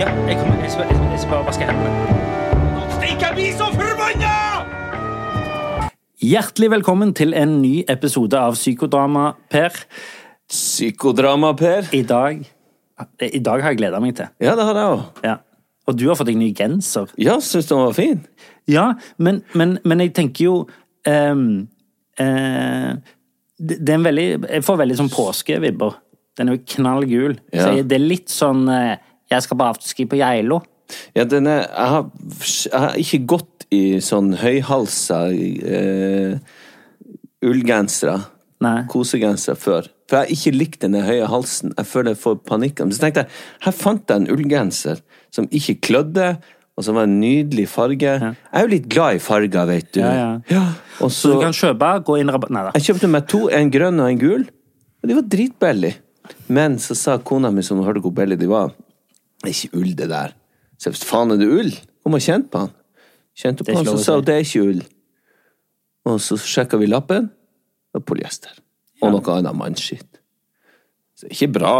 Ja, jeg, kommer, jeg, skal, jeg, skal- bare vaske hendene. Stikk, jeg blir så forbanna! Hjertelig velkommen til en ny episode av Psykodrama, Per. Psykodrama, Per. I dag, i dag har jeg gleda meg til. Ja, det har jeg òg. Ja. Og du har fått deg ny genser. Ja, syns den var fin? Ja, men, men, men jeg tenker jo um, uh, det, det er en veldig Jeg får veldig sånn påskevibber. Den er jo knall gul. Ja. Så jeg- det er litt sånn eh, Jeg skal på afterski på Geilo. Ja, den er Jeg har, jeg har ikke gått i sånn høyhalsa eh, ullgensere. Kosegensere før. For jeg har ikke likt den høye halsen. Jeg føler jeg får panikk. Men så tenkte jeg, her fant jeg en ullgenser som ikke klødde, og som var en nydelig farge. Jeg er jo litt glad i farger, vet du. Ja, ja. Og Så så, du kan kjøpe, gå inn i rabatt Nei da. Jeg kjøpte meg to, en grønn og en gul, og de var dritbillige. Men så sa kona mi, som hørte hvor billige de var, det er ikke ull, det der. Så faen, er det ull? Kom og kjent på han. Kjente på han, så sa hun det er ikke ull. Og så sjekka vi lappen, det var polyester. Og noe annet mannskitt. Så det er ikke bra,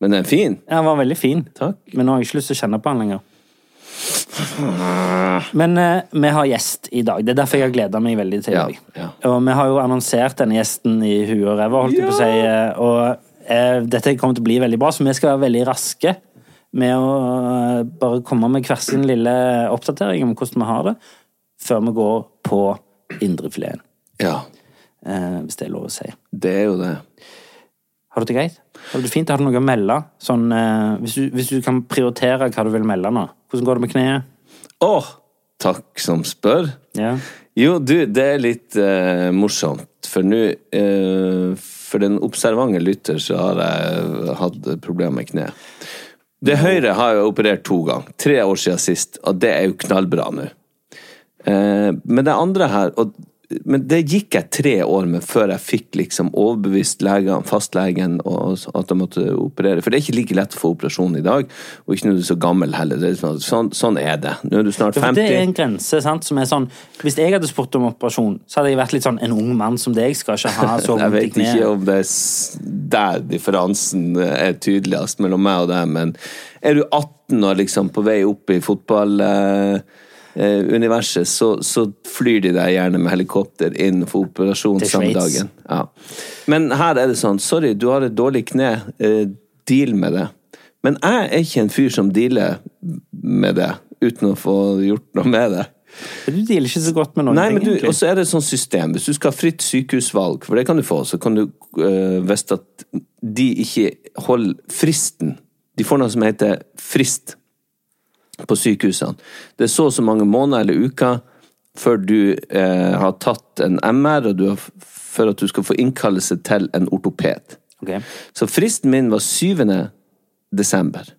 men den er fin. Ja, Den var veldig fin. Takk. Men nå har jeg ikke lyst til å kjenne på han lenger. Men eh, vi har gjest i dag. Det er derfor jeg har gleda meg veldig til i Ja, dag. ja. Og vi har jo annonsert denne gjesten i huet og ræva, holdt jeg på å si. eh, Og eh, dette kommer til å bli veldig bra, så vi skal være veldig raske med å eh, bare komme med hver sin lille oppdatering om hvordan vi har det, før vi går på indrefileten. Ja, Eh, hvis det er lov å si. det er jo det. Har du det greit? Har du det fint? Har du noe å melde? Sånn, eh, hvis, du, hvis du kan prioritere hva du vil melde nå. Hvordan går det med kneet? Åh, takk som spør. Ja. Jo, du, det er litt eh, morsomt, for nå eh, For den observante lytter så har jeg hatt problemer med kneet. Det høyre har jeg operert to ganger. Tre år siden sist, og det er jo knallbra nå. Eh, men det andre her og, Men det gikk jeg tre år med før jeg fikk liksom overbevist legene, fastlegen og, at jeg måtte operere. For det er ikke like lett å få operasjon i dag, og ikke når du er så gammel heller. Er sånn, sånn, er det. Nå er du snart 50. det er en grense sant, som er sånn Hvis jeg hadde spurt om operasjon, så hadde jeg vært litt sånn En ung mann som deg skal ikke ha så Jeg vondt i vet ikke om det er der differansen er tydeligst mellom meg og deg, men er du 18 og liksom på vei opp i fotballuniverset, så, så flyr de deg gjerne med helikopter inn for operasjon samme dagen. Ja. Men her er det sånn, sorry, du har et dårlig kne, eh, deal med det. Men jeg er ikke en fyr som dealer med det, uten å få gjort noe med det. Du dealer ikke så godt med noen Nei, ting, men du, egentlig. og så er det et sånt system. Hvis du skal ha fritt sykehusvalg, for det kan du få, så kan du øh, vite at de ikke holder fristen De får noe som heter frist på sykehusene. Det er så og så mange måneder eller uker før du eh, har tatt en MR, og du har, for at du skal få innkallelse til en ortoped. Okay. Så fristen min var 7. desember.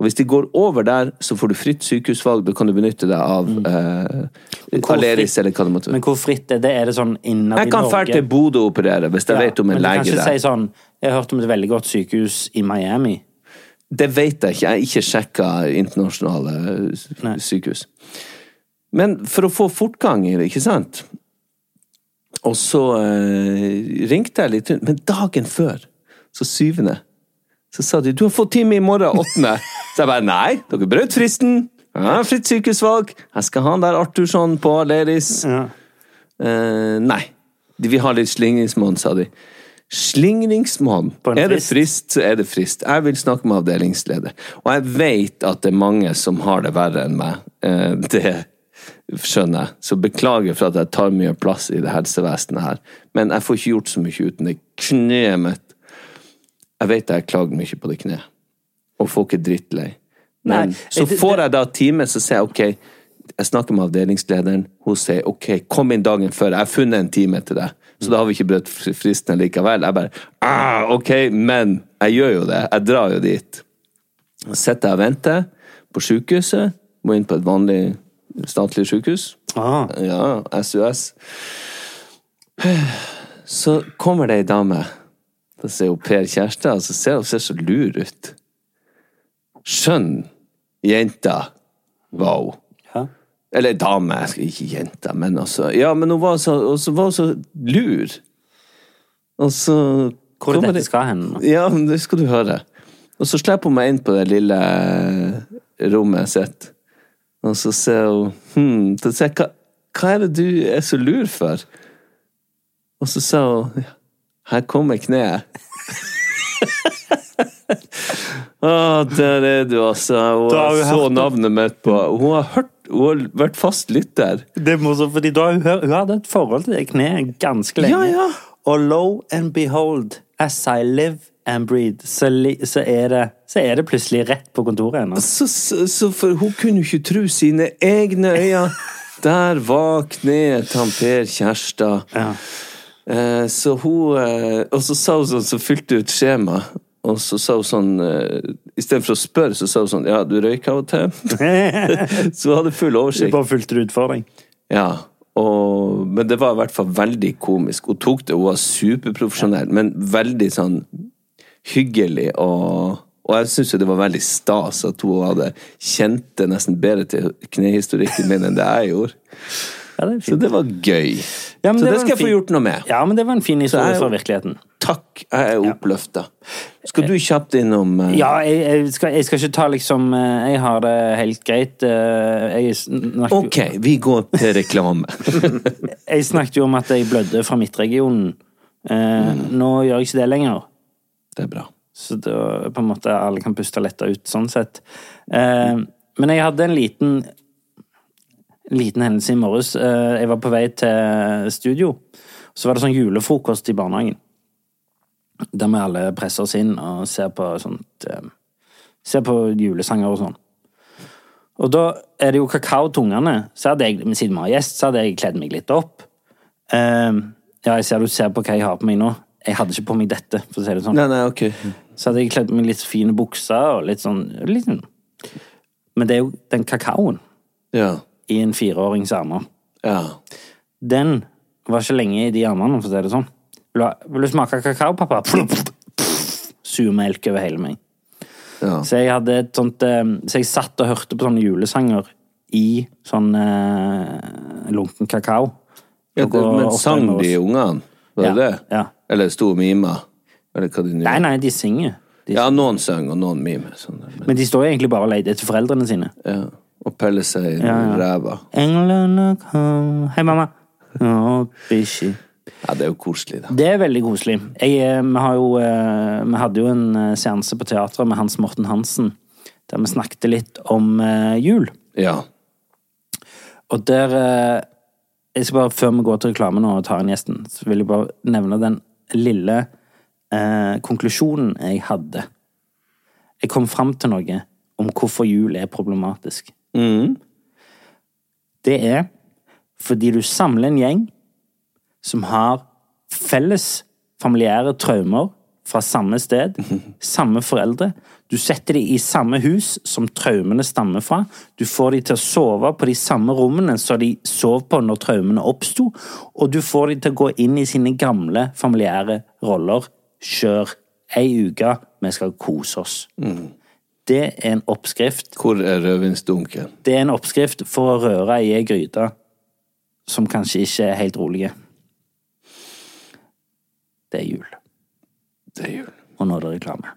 Og hvis de går over der, så får du fritt sykehusvalg. Da kan du benytte deg av eh, Aleris, eller hva det måtte være. Men hvor fritt er det? Er det sånn innad i Norge? Jeg kan dra til Bodø og operere, hvis jeg Ja, vet om en lege der. men du kan ikke der. si sånn Jeg har hørt om et veldig godt sykehus i Miami. Det vet jeg ikke. Jeg har ikke sjekka internasjonale Nei. sykehus. Men for å få fortgang i det, ikke sant? Og så eh, ringte jeg litt rundt. Men dagen før, så syvende, så sa de 'du har fått time i morgen, åttende'. Så jeg bare 'nei, dere brøt fristen'. Ja, fritt sykehusvalg. Jeg skal ha han der Arthursson på Aleris. Ja. Eh, nei. De har ha litt slingringsmonn, sa de. Slingringsmonn. Er det frist? så er det frist. Jeg vil snakke med avdelingsleder. Og jeg vet at det er mange som har det verre enn meg. Eh, det skjønner jeg. Så beklager for at jeg tar mye plass i det helsevesenet her. Men jeg får ikke gjort så mye uten det kneet mitt. Jeg vet jeg klager mye på det kneet. Og folk er drittlei. Men Nei, så får jeg da time, så sier jeg ok, jeg snakker med avdelingslederen. Hun sier ok, kom inn dagen før. Jeg har funnet en time til deg. Så da har vi ikke brutt fr- fristen likevel. Jeg bare ah, ok, men jeg gjør jo det. Jeg drar jo dit. Sitter jeg og venter på sykehuset. Må inn på et vanlig statlig sykehus. Ah, Ja, SUS. Så kommer det ei dame. Da ser hun Per Kjærstad, og så ser hun ser så lur ut. Skjønn jenta var hun. Eller dame, ikke jente, men altså Ja, men hun var så, var hun så lur. Og så Hvor er dette skal hen? Ja, det skal du høre. Og så slipper hun meg inn på det lille rommet sitt. Og så ser hun hm, så ser jeg, hva, hva er det du er så lur for? Og så sa hun her kommer kneet. Å, der er du, altså. Hun har så navnet mitt på Hun har hørt Hun har vært fast lytter. Det er morsomt, fordi da hun, hun hadde et forhold til det kneet ganske lenge. Ja, ja. Og lo and behold, as I live and breathe, så, så, er, det, så er det plutselig rett på kontoret hennes. Så, så, så for hun kunne jo ikke tro sine egne øyne. Der var kneet til Per Kjærstad. Ja. Eh, så hun eh, Og så sa hun sånn, så fylte hun ut skjema. Og så sa hun sånn uh, Istedenfor å spørre, så sa hun sånn Ja, du røyker av og til? så hun hadde full Du oversikt. bare fulgte det ut for deg. Ja. Og, men det var i hvert fall veldig komisk. Hun tok det, hun var superprofesjonell, men veldig sånn hyggelig og og jeg syns det var veldig stas at hun hadde kjent det nesten bedre til knehistorikken min enn det jeg gjorde. Ja, det Så det var gøy. Ja, så det det skal jeg få gjort noe med. Ja, men det var en fin historie jeg- fra virkeligheten. Takk, jeg er oppløfta. Skal du kjapt innom uh... Ja, jeg, jeg, skal, jeg skal ikke ta liksom eh, Jeg har det helt greit. eh, Jeg snakket, Ok, vi går til reklame. jeg snakket jo om at jeg blødde fra midtregionen. Eh, Nå gjør jeg ikke det lenger. Det er bra. Så da på en måte alle kan puste letta ut, sånn sett. Uh, men jeg hadde en liten en liten hendelse i morges. Eh, jeg var på vei til studio. Så var det sånn julefrokost i barnehagen. Der vi alle presser oss inn og ser på sånt eh, Ser på julesanger og sånn. Og da er det jo kakao til ungene. Så hadde jeg, siden vi har gjest, så hadde jeg kledd meg litt opp. Eh, ja, jeg ser du ser på hva jeg har på meg nå. Jeg hadde ikke på meg dette, for å si det sånn. Nei, nei, ok. Så hadde jeg kledd meg litt fine bukser og litt sånn, litt sånn. Men det er jo den kakaoen Ja. I en fireårings armer. Ja. Den var ikke lenge i de armene, for å si det sånn. Vil du, ha- vil du smake kakao, pappa? Surmelk melk over hele meg. ja. Så jeg hadde et sånt eh, Så jeg satt og hørte på sånne julesanger i sånn eh, lunken kakao. ja Klokka det, men åtte sang de ungene? Var det Ja, det? ja. Eller sto og mima? Eller hva de nå Nei, nei, de synger. De, Ja, noen sang, og noen mimer. Sånn, der, men, Men de står egentlig bare og leter etter foreldrene sine. ja. Og pelle seg i Ja, ja. ræva. Englene kom Hei, mamma. Oh. Ja, det er jo koselig, da. Det er veldig koselig. Jeg, eh, vi, har jo, eh, vi hadde jo en eh, seanse på teatret med Hans Morten Hansen, der vi snakket litt om jul. Ja. Og der jeg skal bare, Før vi går til reklamen og tar inn gjesten, så vil jeg bare nevne den lille eh, konklusjonen jeg hadde. Jeg kom fram til noe om hvorfor jul er problematisk. Mm. Det er fordi du samler en gjeng som har felles familiære traumer fra samme sted, samme foreldre. Du setter dem i samme hus som traumene stammer fra. Du får dem til å sove på de samme rommene som de sov på når traumene oppsto, og du får dem til å gå inn i sine gamle familiære roller. Kjør ei uke, vi skal kose oss. Det er en oppskrift Hvor er rødvinsdunken? det er en oppskrift for å røre i ei gryte som kanskje ikke er helt rolige. Det er jul. Det er jul. Og nå er det reklame.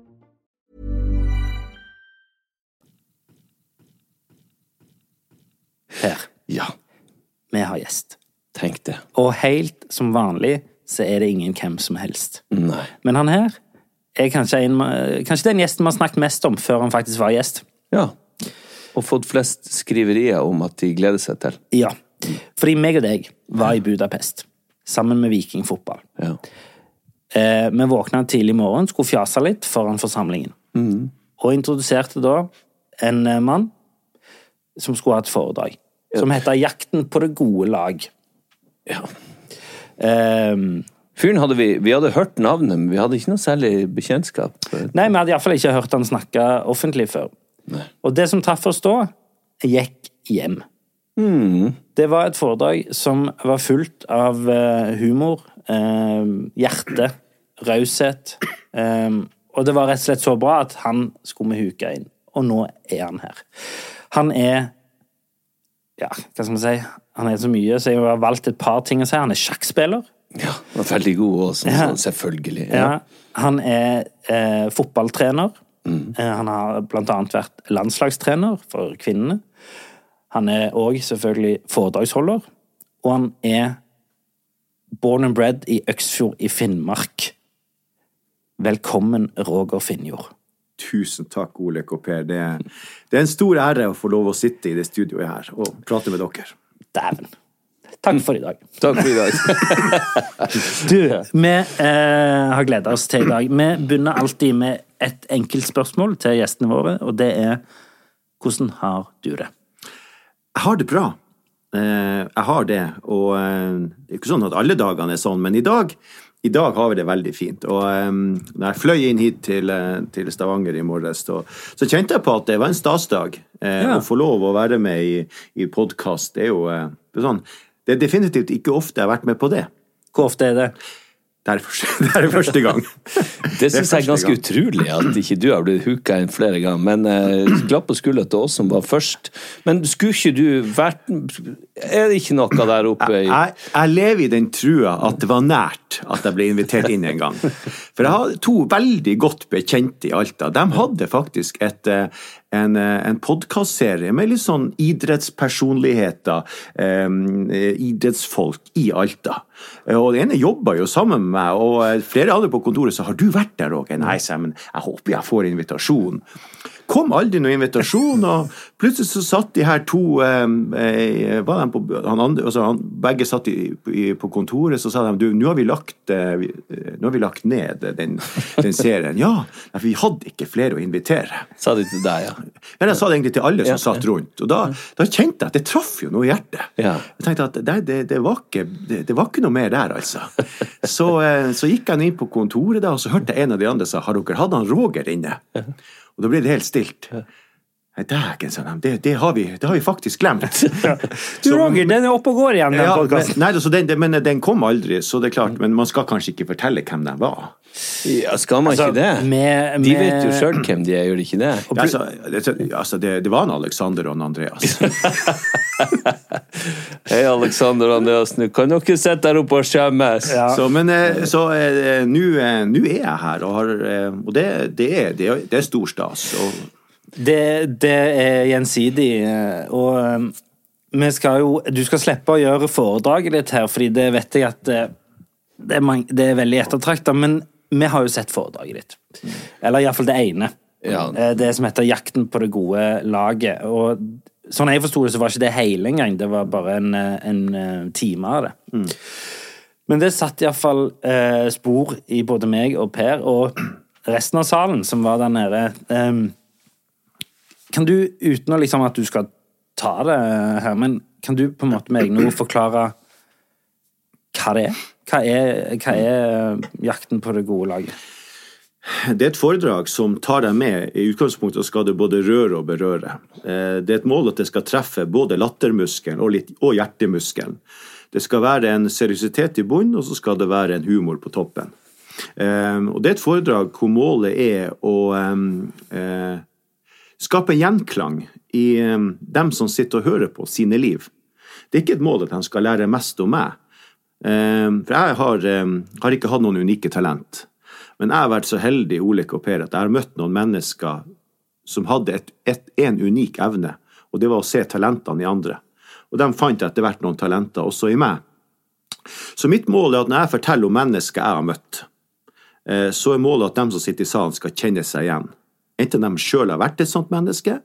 Per, Ja, vi har gjest. tenk det. Og helt som vanlig så er det ingen hvem som helst. Nei. Men han her er kanskje, en, kanskje den gjesten vi har snakket mest om før han faktisk var gjest. Ja. Og fått flest skriverier om at de gleder seg til. Ja. Fordi meg og deg var i Budapest sammen med Viking fotball. Ja. Eh, vi våkna tidlig i morgen, skulle fjase litt foran forsamlingen. Og introduserte da en eh, mann som skulle ha et foredrag. Som heter 'Jakten på det gode lag'. ja. Um, Fyren hadde vi Vi hadde hørt navnet, men vi hadde ikke noe særlig bekjentskap. nei, vi hadde iallfall ikke hørt han snakke offentlig før. Nei. Og det som traff oss da, gikk hjem. Det var et foredrag som var fullt av eh, humor, eh, hjerte, raushet. eh, og det var rett og slett så bra at han skulle vi huke inn. Og nå er han her. Han er Ja, hva skal man si? Han er så mye, så jeg har valgt et par ting å si. Han er sjakkspiller. Ja, han veldig god også, Ja. sånn, selvfølgelig. Ja. Han er eh, fotballtrener. Mm. han har blant annet vært landslagstrener for kvinnene. Han er òg selvfølgelig foredragsholder. Og han er born and bred i Øksfjord i Finnmark. Velkommen, Roger Finnjord. Tusen takk, Ole og Per. Det, det er en stor ære å få lov å sitte i det studioet her og prate med dere. Dæven. Takk for i dag. Takk for i dag. Du, vi eh, har gleda oss til i dag. Vi begynner alltid med et enkelt spørsmål til gjestene våre, og det er hvordan har du det? Jeg har det bra. Eh, Jeg har det, og eh, det er ikke sånn at alle dagene er sånn, men i dag, i dag har vi det veldig fint. Og um, når jeg fløy inn hit til, eh, til Stavanger i morges, så, så kjente jeg på at det var en stasdag. Eh, Ja. Å få lov å være med i, i podkast, det er jo eh, det sånn Det er definitivt ikke ofte jeg har vært med på det. Hvor ofte er det? Det er første, det er første gang. Det syns jeg er ganske gang. utrolig at ikke du har blitt hooka inn flere ganger. Men eh, klapp på skuldra til oss som var først. Men skulle ikke du vært Er det ikke noe der oppe i Jeg, jeg lever i den trua at det var nært at jeg ble invitert inn en gang. For jeg har to veldig godt bekjente i Alta. De hadde faktisk et, eh, en, eh, en podkastserie med litt sånn idrettspersonligheter, eh, idrettsfolk i Alta. Eh, Og den ene jobber jo sammen med meg, og flere andre på kontoret sa har du vært der òg? Nei, sa jeg, men jeg håper jeg får invitasjon. Kom aldri noen invitasjon, og plutselig så satt de her to eh, på, han andre, altså han, Begge satt i, i, på kontoret, så sa de du, nå har vi lagt, eh, eh, nå har vi lagt ned den, den serien. Ja, vi hadde ikke flere å invitere. Sa de til deg, ja? Men jeg sa det egentlig til alle som Ja, satt rundt, og da, da kjente jeg at det traff jo noe i hjertet. Ja. Jeg tenkte at det, det, det, var ikke, det, var ikke noe mer der, altså. Så, eh, så gikk jeg inn på kontoret, da, og så hørte jeg en av de andre sa har dere hatt han Roger inne? Og da blir det helt stilt. Dæken, sa de. Det, det, har vi, det har vi faktisk glemt. Du, Roger, den er oppe og går igjen, den Ja, podkasten. altså, den, den, men den kom aldri, så det er klart. Men man skal kanskje ikke fortelle hvem de var. ja skal man ikke det? med- De vet jo sjøl hvem de er, gjør de ikke det? Ja, altså, det, altså, det, det var en Alexander og en Andreas. Hei, Alexander og Andreas, nå kan dere sitte der oppe og skjemmes. Ja. Så, men eh, så eh, nå eh, er jeg her, og, har, eh, og det, det, det, er, det er stor stas. Og, Det, det er gjensidig, eh, og eh, skal jo Du skal slippe å gjøre foredraget ditt her, fordi det vet jeg at eh, det er, mange, det er veldig ettertrakta, men vi har jo sett foredraget ditt. Eller iallfall det ene. Ja. Det som heter 'Jakten på det gode laget'. Og sånn jeg forsto det, så var ikke det hele engang. Det var bare en, en time av det. Men det satt iallfall eh, spor i både meg og Per og resten av salen som var der nede. Em, kan du, uten å liksom at du skal ta det her, men kan du på en måte med egne ord forklare hva det er? Hva er, hva er jakten på det gode laget? Det er et foredrag som tar deg med. I utgangspunktet skal det både røre og berøre. Eh, Det er et mål at det skal treffe både lattermuskelen og, litt- og hjertemuskelen. Det skal være en seriøsitet i bunnen, og så skal det være en humor på toppen. Eh, Og det er et foredrag hvor målet er å eh, eh, skape gjenklang i dem som sitter og hører på sine liv. Det er ikke et mål at de skal lære mest om meg. For jeg har, har ikke hatt noen unike talent. Men jeg har vært så heldig Ole og Per, at jeg har møtt noen mennesker som hadde et, et, en unik evne, og det var å se talentene i andre. Og de fant etter hvert noen talenter også i meg. Så mitt mål er at når jeg forteller om mennesker jeg har møtt, eh, så er målet at de som sitter i salen skal kjenne seg igjen. Enten de sjøl har vært et sånt menneske,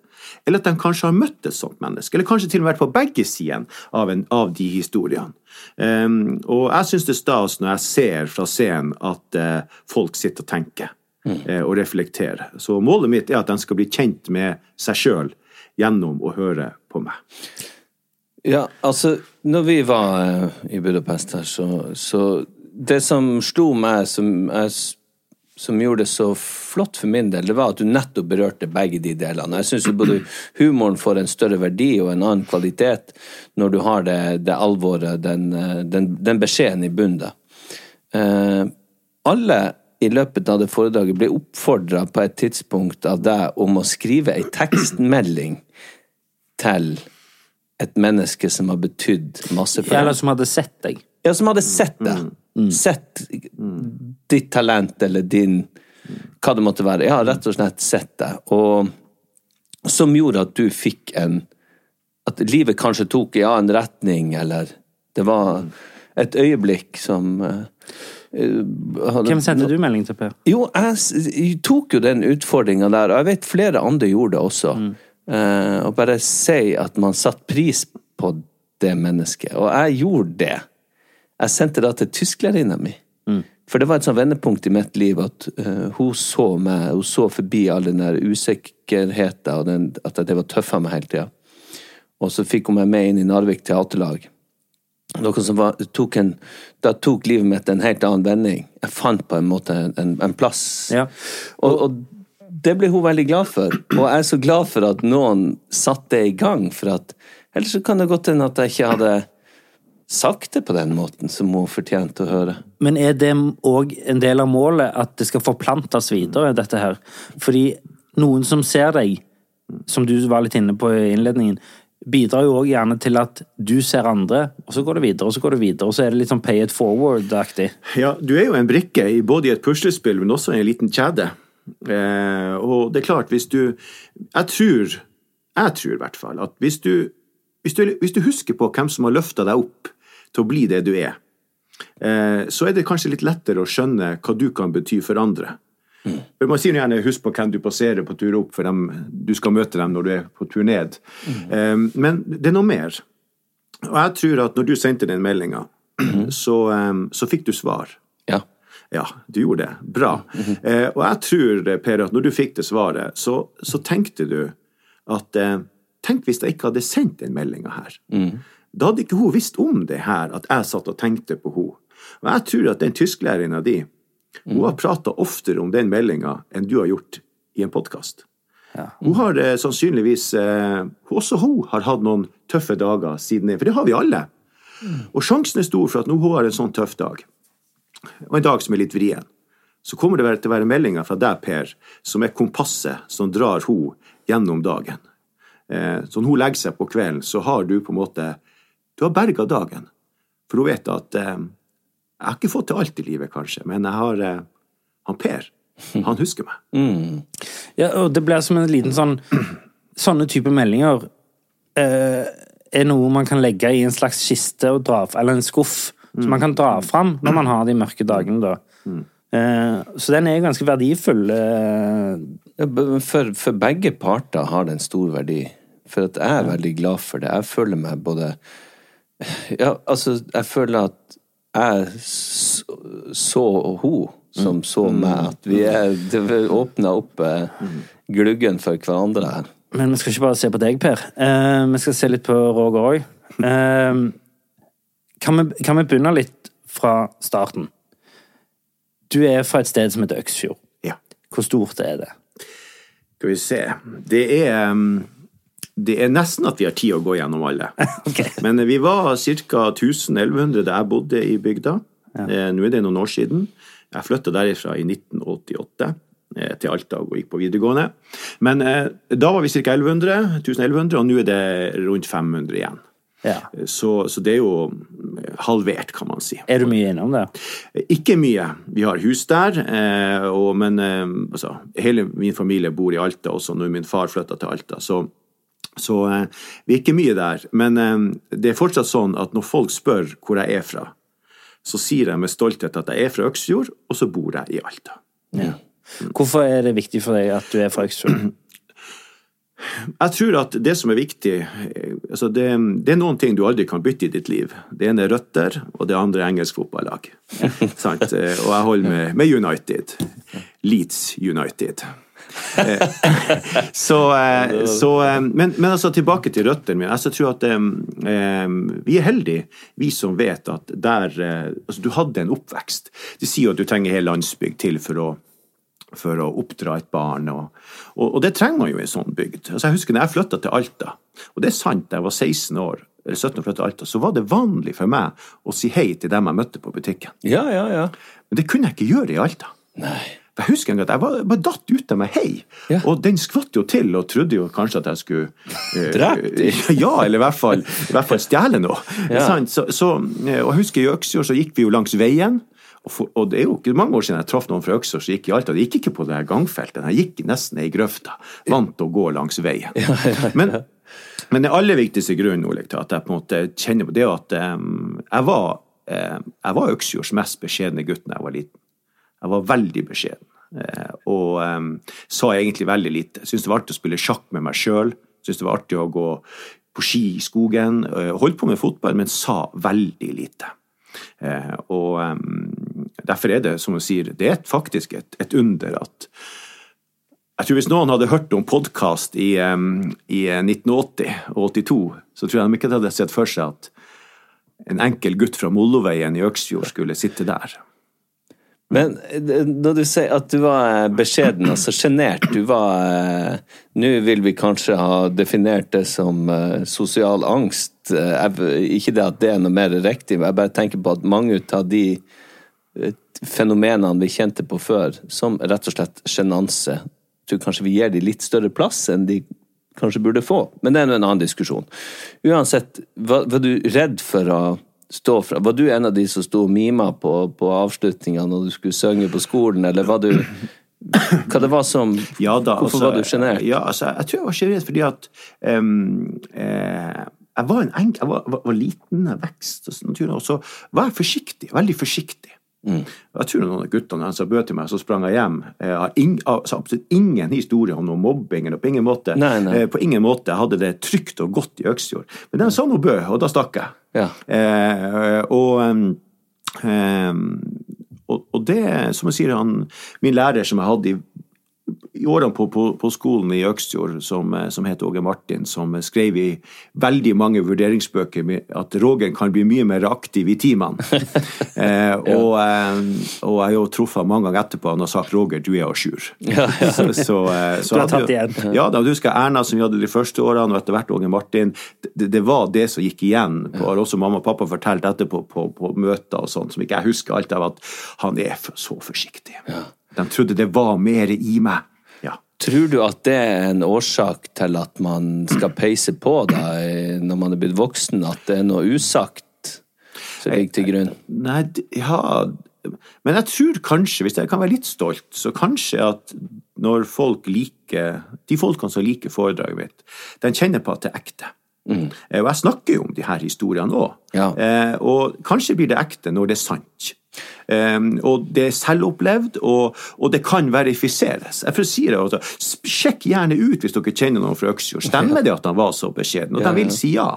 eller at de kanskje har møtt et sånt menneske. Eller kanskje til og med vært på begge sider av, av de historiene. Um, og jeg syns det er stas når jeg ser fra scenen at uh, folk sitter og tenker uh, og reflekterer. Så målet mitt er at de skal bli kjent med seg sjøl gjennom å høre på meg. Ja, altså, når vi var uh, i Budapest her, så, så Det som slo meg, som, jeg, som gjorde det så flott for min del, det var at du nettopp berørte begge de delene. Jeg syns både humoren får en større verdi og en annen kvalitet når du har det, det alvoret, den, eh, den, den beskjeden i bunnen. Eh, alle i løpet av det foredraget ble oppfordra på et tidspunkt av deg om å skrive ei tekstmelding til et menneske som har betydd masse for deg. Eller som hadde sett deg. Ja, som hadde sett det. Sett ditt talent eller din Hva det måtte være. Jeg har rett og slett sett det. Og som gjorde at du fikk en At livet kanskje tok ja, en retning, eller det var et øyeblikk som eh, eh, Hvem sendte du melding til, Per? jo, jeg, tok jo den utfordringa der, og jeg vet flere andre gjorde det også. Eh, og bare si at man satte pris på det mennesket. Og jeg gjorde det. Jeg sendte det til tysklærerinna mi. For det var et sånt vendepunkt i mitt liv at uh, hun så meg, hun så forbi all den der usikkerheten og den, at jeg var tøff av meg hele tida. Og så fikk hun meg med inn i Narvik teaterlag. Noe som var, tok en, da tok livet mitt en helt annen vending. Jeg fant på en måte en, en plass. Ja. Og, og det ble hun veldig glad for. Og jeg er så glad for at noen satte det i gang, for at ellers så kan det godt hende at jeg ikke hadde sagt det på den måten som hun fortjente å høre. Men er det òg en del av målet at det skal forplantes videre, dette her? Fordi noen som ser deg, som du var litt inne på i innledningen, bidrar jo òg gjerne til at du ser andre, og så går det videre, og så går det videre, og så er det litt sånn pay it forward-aktig. Ja, du er jo en brikke både i et puslespill, men også i en liten kjede. Eh, og det er klart, hvis du Jeg tror, jeg tror i hvert fall, at hvis du, hvis du, hvis du husker på hvem som har løfta deg opp til å bli det du er, eh, så er det kanskje litt lettere å skjønne hva du kan bety for andre. For Man sier gjerne 'husk på hvem du passerer på tur opp', for dem, du skal møte dem når du er på tur ned. Mm. men det er noe mer. Og jeg tror at når du sendte den meldinga, så, eh, så fikk du svar. Ja. Ja, du gjorde det. Bra. eh, og jeg tror, eh, Per, at når du fikk det svaret, så, så tenkte du at eh, Tenk hvis jeg ikke hadde sendt den meldinga her. Da hadde ikke hun visst om det her, at jeg satt og tenkte på henne. Og jeg tror at den tysklærerinna di, hun har prata oftere om den meldinga enn du har gjort i en podkast. Hun har eh, sannsynligvis eh, Også hun har hatt noen tøffe dager siden det, for det har vi alle. Og sjansen er stor for at nå hun har en sånn tøff dag, og en dag som er litt vrien, så kommer det til å være meldinger fra deg, Per, som er kompasset som drar hun gjennom dagen. Eh, så når hun legger seg på kvelden, så har du på en måte Du har berga dagen. For hun vet at eh, Jeg har ikke fått til alt i livet, kanskje, men jeg har eh, han Per. Han husker meg. Ja, og det blir som en liten sånn Sånne type meldinger eh, er noe man kan legge i en slags kiste og dra, eller en skuff, som man kan dra fram når man har de mørke dagene, da. Eh, så den er ganske verdifull. Eh, For, for begge parter har det en stor verdi. For at jeg er veldig glad for det. Jeg føler meg både Ja, altså, jeg føler at jeg så så hun som så meg. At vi er Det åpna opp eh, gluggen for hverandre her. men vi skal ikke bare se på deg, Per. Eh, vi skal se litt på Roger òg. Eh, kan, vi- kan vi begynne litt fra starten? Du er fra et sted som heter Øksfjord. Ja. Hvor stort er det? Skal vi se Det er um, det er nesten at vi har tid å gå gjennom alle. Men vi var ca. 1100 da jeg bodde i bygda. Ja. Nå er det noen år siden. Jeg flytta derifra i 1988 eh, til Alta og gikk på videregående. Men eh, da var vi ca. 1100, 1100, og nå er det rundt 500 igjen. Ja. Så, så det er jo halvert, kan man si. Er du mye innom det? Ikke mye. Vi har hus der, eh, og, men eh, altså, hele min familie bor i Alta også, når min far flytta til Alta. Så, så eh, vi er ikke mye der. Men eh, det er fortsatt sånn at når folk spør hvor jeg er fra, så sier jeg med stolthet at jeg er fra Øksfjord, og så bor jeg i Alta. Hvorfor er det viktig for deg at du er fra Øksfjord? Jeg tror at det som er viktig eh, altså det, det er noen ting du aldri kan bytte i ditt liv. Det ene er røtter, og det andre er engelsk fotballag. Og jeg holder med, med United. Leeds United. Så, eh, så eh, men, men altså tilbake til røttene mine. Jeg tror at eh, vi er heldige, vi som vet at der altså, Du hadde en oppvekst. De sier jo at du trenger hele landsbygd til for å for å oppdra et barn. Og, og, og det trenger man jo i en sånn bygd. Altså, jeg husker når jeg flytta til Alta, og det er sant, da jeg var 16 år, eller 17 og flyttet til Alta, så var det vanlig for meg å si hei til dem jeg møtte på butikken. Ja, ja, ja. Men det kunne jeg ikke gjøre i Alta. Nei. Jeg husker en gang at jeg bare, bare datt ut av meg hei, Ja. og den skvatt jo til og trodde jo kanskje at jeg skulle eh, Drept? Ja, eller i hvert fall, i hvert fall stjele noe. Ja. Så, så, eh, og jeg husker i Øksfjord så gikk vi jo langs veien, og, det er jo ikke mange år siden jeg traff noen fra Øksfjord som gikk i Alta. De gikk ikke på det her gangfeltet, de gikk nesten i grøfta. Vant å gå langs veien. Men, men den aller viktigste grunnen Oleg, til at jeg på en måte kjenner på det, er at um, jeg var, jeg var Øksfjords mest beskjedne gutt da jeg var liten. Jeg var veldig beskjeden. eh, Og um, sa egentlig veldig lite. Syntes det var artig å spille sjakk med meg sjøl. Syntes det var artig å gå på ski i skogen. eh, Holdt på med fotball, men sa veldig lite. Uh, Og um, derfor er det, som hun sier, det er faktisk et, et under at jeg tror Hvis noen hadde hørt om podkast i, um, i 1980 og 82, så tror jeg de ikke hadde sett for seg at en enkel gutt fra Molloveien i Øksfjord skulle sitte der. Men eh, når du sier at du var eh, beskjeden, altså sjenert Du var eh, Nå vil vi kanskje ha definert det som eh, sosial angst. Eh, ikke det at det er noe mer riktig, jeg bare tenker på at mange av de eh, fenomenene vi kjente på før, som rett og slett sjenanse, tror kanskje vi gir de litt større plass enn de kanskje burde få. Men det er en annen diskusjon. Uansett, var du redd for å stå fra Var du en av de som sto og mima på, på avslutninga når du skulle synge på skolen, eller var du Hva det var som Ja da, Hvorfor altså, var du sjenert? Ja, altså, jeg tror jeg var sjenert fordi at um, eh, jeg var en enk, jeg var, var, var liten, vekst og så var jeg forsiktig, veldig forsiktig. Mm. Jeg tror noen av guttene som bød til meg, så sprang jeg hjem. Jeg har ing, altså, absolutt ingen historie om noe mobbing. eller på ingen måte. Nei, nei. Eh, på ingen måte jeg hadde det trygt og godt i Øksfjord. Men den sa noe bø, og da stakk jeg. Ja. Eh, og, em, og, og det, som jeg sier, han, min lærer som jeg hadde i i årene på, på, på skolen i Øksfjord, som, eh, som het Åge Martin, som skrev i veldig mange vurderingsbøker at Rogen kan bli mye mer aktiv i timene. eh, og, eh, og jeg har jo truffet mange ganger etterpå han har sagt 'Roger, du er à jour'. Så, så, eh, så Du har tatt igjen. Ja, da du husker Erna som vi hadde de første årene, og etter hvert Åge Martin. Det, det var det som gikk igjen. Det har også mamma og pappa fortalt etterpå på, på møter og sånn, som ikke jeg husker alt av, at han er så forsiktig. De trodde det var mer i meg. Tror du at det er en årsak til at man skal peise på da, eh, når man er blitt voksen, at det er noe usagt som ligger til grunn? Nei, ja Men jeg tror kanskje, hvis jeg kan være litt stolt, så kanskje at når folk liker De folkene som liker foredraget mitt, de kjenner på at det er ekte. Mm. Og jeg snakker jo om de her historiene òg. Ja. Eh, og kanskje blir det ekte når det er sant. Eh, og det er selvopplevd, og, og det kan verifiseres. Jeg får si det, altså, Sjekk gjerne ut hvis dere kjenner noen fra Øksfjord. Stemmer det at han var så beskjeden? Og Ja, de vil si ja.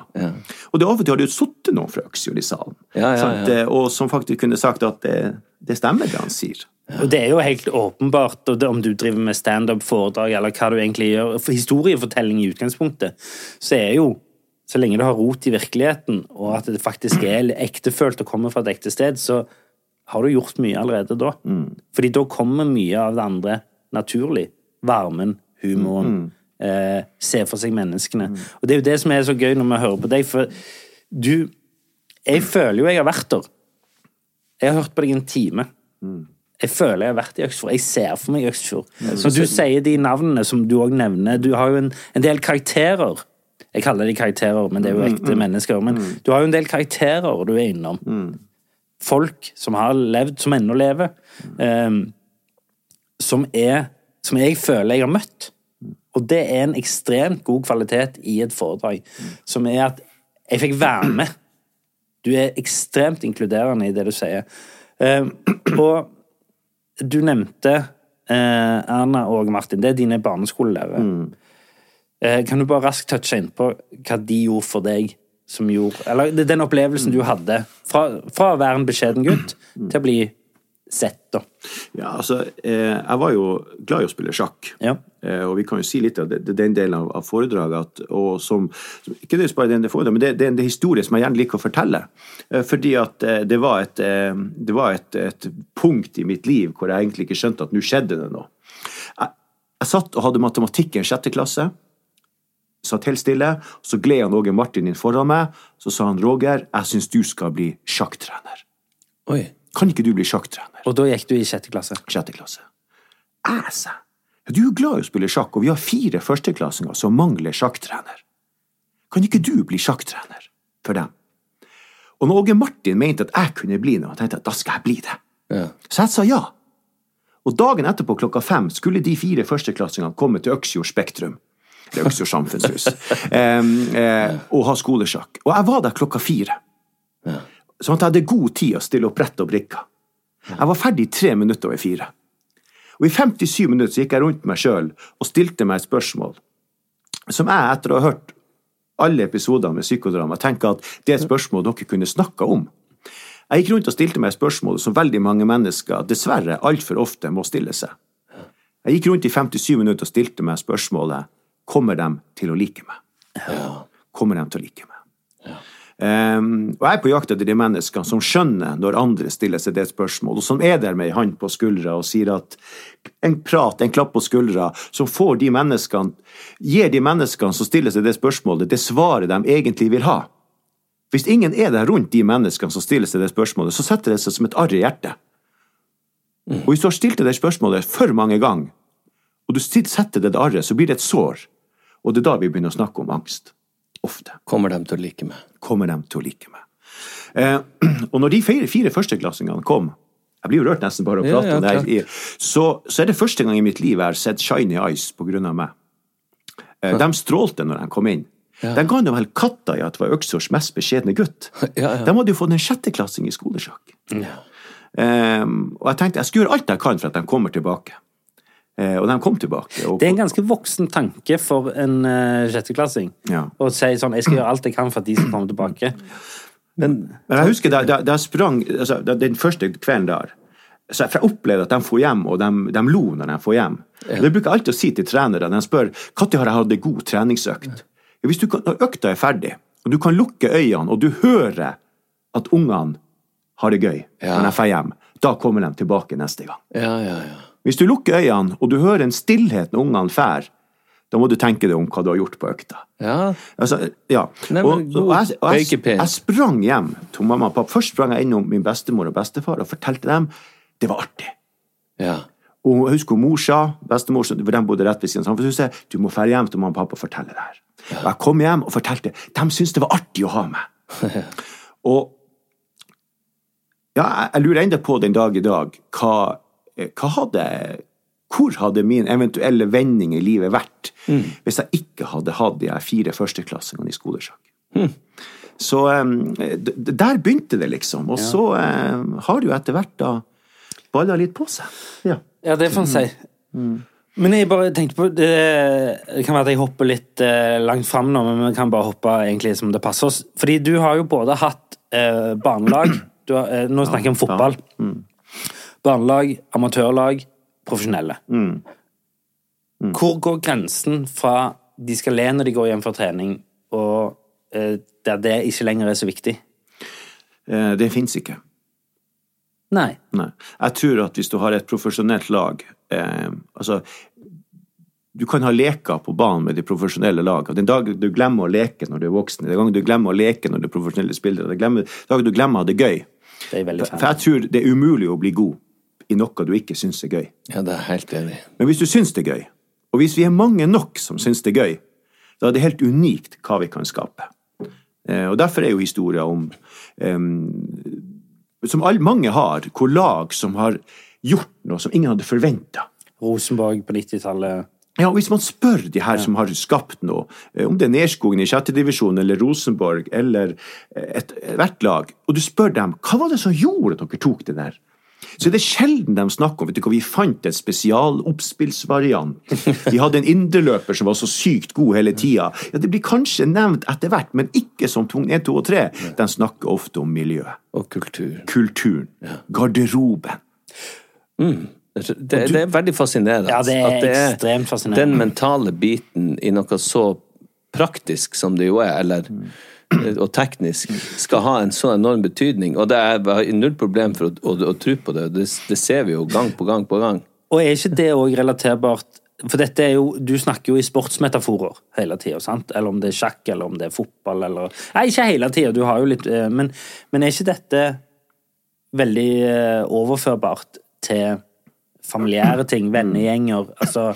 Og det er av og til har det jo sittet noen fra Øksfjord i salen, Ja, ja, sant? ja. Og som faktisk kunne sagt at det, det stemmer det han sier. Og det er jo helt åpenbart, og det, om du driver med standup, foredrag eller hva du egentlig gjør, for historiefortelling i utgangspunktet, så er jo så lenge du har rot i virkeligheten, og at det faktisk er ektefølt og kommer fra et ekte sted, så har du gjort mye allerede da. Fordi da kommer mye av det andre naturlig. Varmen, humoren. Eh, se for seg menneskene. Og det er jo det som er så gøy når vi hører på deg, for du Jeg føler jo jeg har vært der. Jeg har hørt på deg en time. Jeg føler jeg har vært i Øksfjord. Jeg ser for meg Øksfjord. Når du sier de navnene som du òg nevner Du har jo en, en del karakterer. Jeg kaller de karakterer, men det er jo ekte mennesker. Men du har jo en del karakterer du er innom. Folk som har levd, som ennå lever. um, som er Som jeg føler jeg har møtt. Og det er en ekstremt god kvalitet i et foredrag. Som er at jeg fikk være med. Du er ekstremt inkluderende i det du sier. Eh, og du nevnte eh, Erna og Martin. Det er dine barneskolelærere. Eh, kan du bare raskt touche inn på hva de gjorde for deg? Som gjorde, eller den opplevelsen du hadde fra, fra å være en beskjeden gutt til å bli sett, da. Ja, altså, eh, jeg var jo glad i å spille sjakk. Ja. Eh, og vi kan jo si litt av det, den delen av, av foredraget at, og som, som Ikke det bare den det foredraget, men det, det er en historie som jeg gjerne liker å fortelle. Eh, fordi at det var, et, det var et, et punkt i mitt liv hvor jeg egentlig ikke skjønte at nå skjedde det noe. Jeg, jeg satt og hadde matematikk i en sjette klasse. Satt helt stille. Så gled han Åge Martin inn foran meg. Så sa han Roger, jeg syns du skal bli sjakktrener. Oi. Kan ikke du bli sjakktrener? Og da gikk du i sjette klasse. sjette klasse. Jeg sa, Du er glad i å spille sjakk, og vi har fire førsteklassinger som mangler sjakktrener. Kan ikke du bli sjakktrener for dem? Og når Åge Martin mente at jeg kunne bli noe, tenkte jeg at da skal jeg bli det. Ja. Så jeg sa ja. Og dagen etterpå klokka fem skulle de fire førsteklassingene komme til Øksfjord Spektrum. Eller Øksfjord samfunnshus. um, uh, og ha skolesjakk. Og jeg var der klokka fire. Sånn at jeg hadde god tid å stille opp brett og brikker. Jeg var ferdig tre minutter over fire. Og i 57 minutter så gikk jeg rundt meg sjøl og stilte meg et spørsmål som jeg, etter å ha hørt alle episoder med psykodrama, tenker at det er et spørsmål dere kunne snakka om. Jeg gikk rundt og stilte meg et spørsmål som veldig mange mennesker dessverre altfor ofte må stille seg. Jeg gikk rundt i 57 minutter og stilte meg spørsmålet kommer de til å like meg. Kommer de til å like meg? Ehm, og jeg er på jakt etter de menneskene som skjønner når andre stiller seg det spørsmålet, og som er der med ei hand på skuldra og sier at en prat, en klapp på skuldra, som får de menneskene, gir de menneskene som stiller seg det spørsmålet, det svaret de egentlig vil ha. Hvis ingen er der rundt de menneskene som stiller seg det spørsmålet, så setter det seg som et arr i hjertet. Og hvis du har stilt deg det spørsmålet for mange ganger, og du setter det arret, så blir det et sår. Og det er da vi begynner å snakke om angst. Ofte Kommer de til å like meg? kommer de til å like meg. Eh, og når de fire, fire førsteklassingene kom Jeg blir jo rørt nesten bare å Ja, prate ja, om det. Så, så er det første gang i mitt liv jeg har sett Shiny Eyes på grunn av meg. Eh, de strålte når de kom inn. De ga nå vel katta i at det var Øksfjords mest beskjedne gutt. Ja, ja. De hadde jo fått en sjetteklassing i skolesjakk. Eh, og jeg tenkte jeg skal gjøre alt jeg kan for at de kommer tilbake. Eh, og de kom tilbake. Og Det er en ganske voksen tanke for en uh, sjetteklassing. Ja. Å si sånn Jeg skal gjøre alt jeg kan for at de skal komme tilbake. Men Men jeg husker da, da, da sprang altså, da, Den første kvelden der så jeg, opplevde at de får hjem, og de, de lo når de får hjem. Ja. Det bruker jeg alltid å si til trenere. De spør når har jeg hatt en god treningsøkt. Hvis du kan, når økta er ferdig, og du kan lukke øynene, og du hører at ungene har det gøy Ja. når de får hjem, da kommer de tilbake neste gang. Ja, ja, ja. Hvis du lukker øynene, og du hører en stillhet når ungene fær, da må du tenke deg om hva du har gjort på økta. Ja, Altså, ja. Nei, og, men og, jeg, og jeg, jeg sprang hjem til mamma og pappa. Først sprang jeg innom min bestemor og bestefar og fortalte dem det var artig. ja. Og jeg husker mor sa, bestemor, for de bodde rett ved siden av samfunnshuset, du må dra hjem til mamma og pappa og fortelle det her. Og jeg kom hjem og fortalte. De syntes det var artig å ha meg. og ja, jeg, lurer ennå på den dag i dag hva hadde hvor hadde min eventuelle vending i livet vært hvis jeg ikke hadde hatt de fire førsteklassingene i skolesjakk? Så d- d- der begynte det, liksom. Og så em, har det jo etter hvert da balla litt på seg. Ja. Ja, det får en si. Men jeg bare tenkte på Det det kan være at jeg hopper litt eh, langt fram nå, men vi kan bare hoppe egentlig som det passer oss. Fordi du har jo både hatt eh, barnelag har, eh, Nå snakker jeg om fotball. Barnelag, amatørlag, profesjonelle. Hvor går grensen fra de skal le når de går hjem fra trening, og eh, der det ikke lenger er så viktig? Eh, Det fins ikke. Nei. Nei. Jeg tror at hvis du har et profesjonelt lag eh, Altså, du kan ha leker på banen med de profesjonelle lagene. Den dagen du glemmer å leke når du er voksen, den dagen du glemmer å leke når du er profesjonelle spillere, den dagen du glemmer å ha det gøy. For jeg tror det er umulig å bli god i noe du ikke syns er gøy. Ja, det er helt enig. Men hvis du syns det er gøy, og hvis vi er mange nok som syns det er gøy, da er det helt unikt hva vi kan skape. Eh, og derfor er jo historier om Som all, mange har, hvor lag som har gjort noe som ingen hadde forventa. Rosenborg på 90-tallet. Ja, Hvis man spør de her som har skapt noe, eh, om det er Nerskogen i sjette divisjon eller Rosenborg eller ethvert hvert lag, og du spør dem hva var det som gjorde at dere tok det der, så er det sjelden de snakker om vet du hva, vi fant en spesialoppspillsvariant. Vi hadde en indreløper som var så sykt god hele tida. Ja, det blir kanskje nevnt etter hvert, men ikke som tvungen 1, 2 og 3. De snakker ofte om miljøet. Og kultur. Kulturen. Garderoben. Det, det er veldig fascinerende. Ja, det er at ekstremt fascinerende. Den mentale biten i noe så praktisk som det jo er, eller og teknisk, skal ha en så enorm betydning. Og det er null problem for å, å, å tro på det. det. Det ser vi jo gang på gang på gang. Og er ikke det òg relaterbart For dette er jo Du snakker jo i sportsmetaforer hele tida? Eller om det er sjakk, eller om det er fotball, eller Nei, ikke hele tida, du har jo litt eh, Men, men er ikke dette veldig eh, overførbart til familiære ting, vennegjenger, altså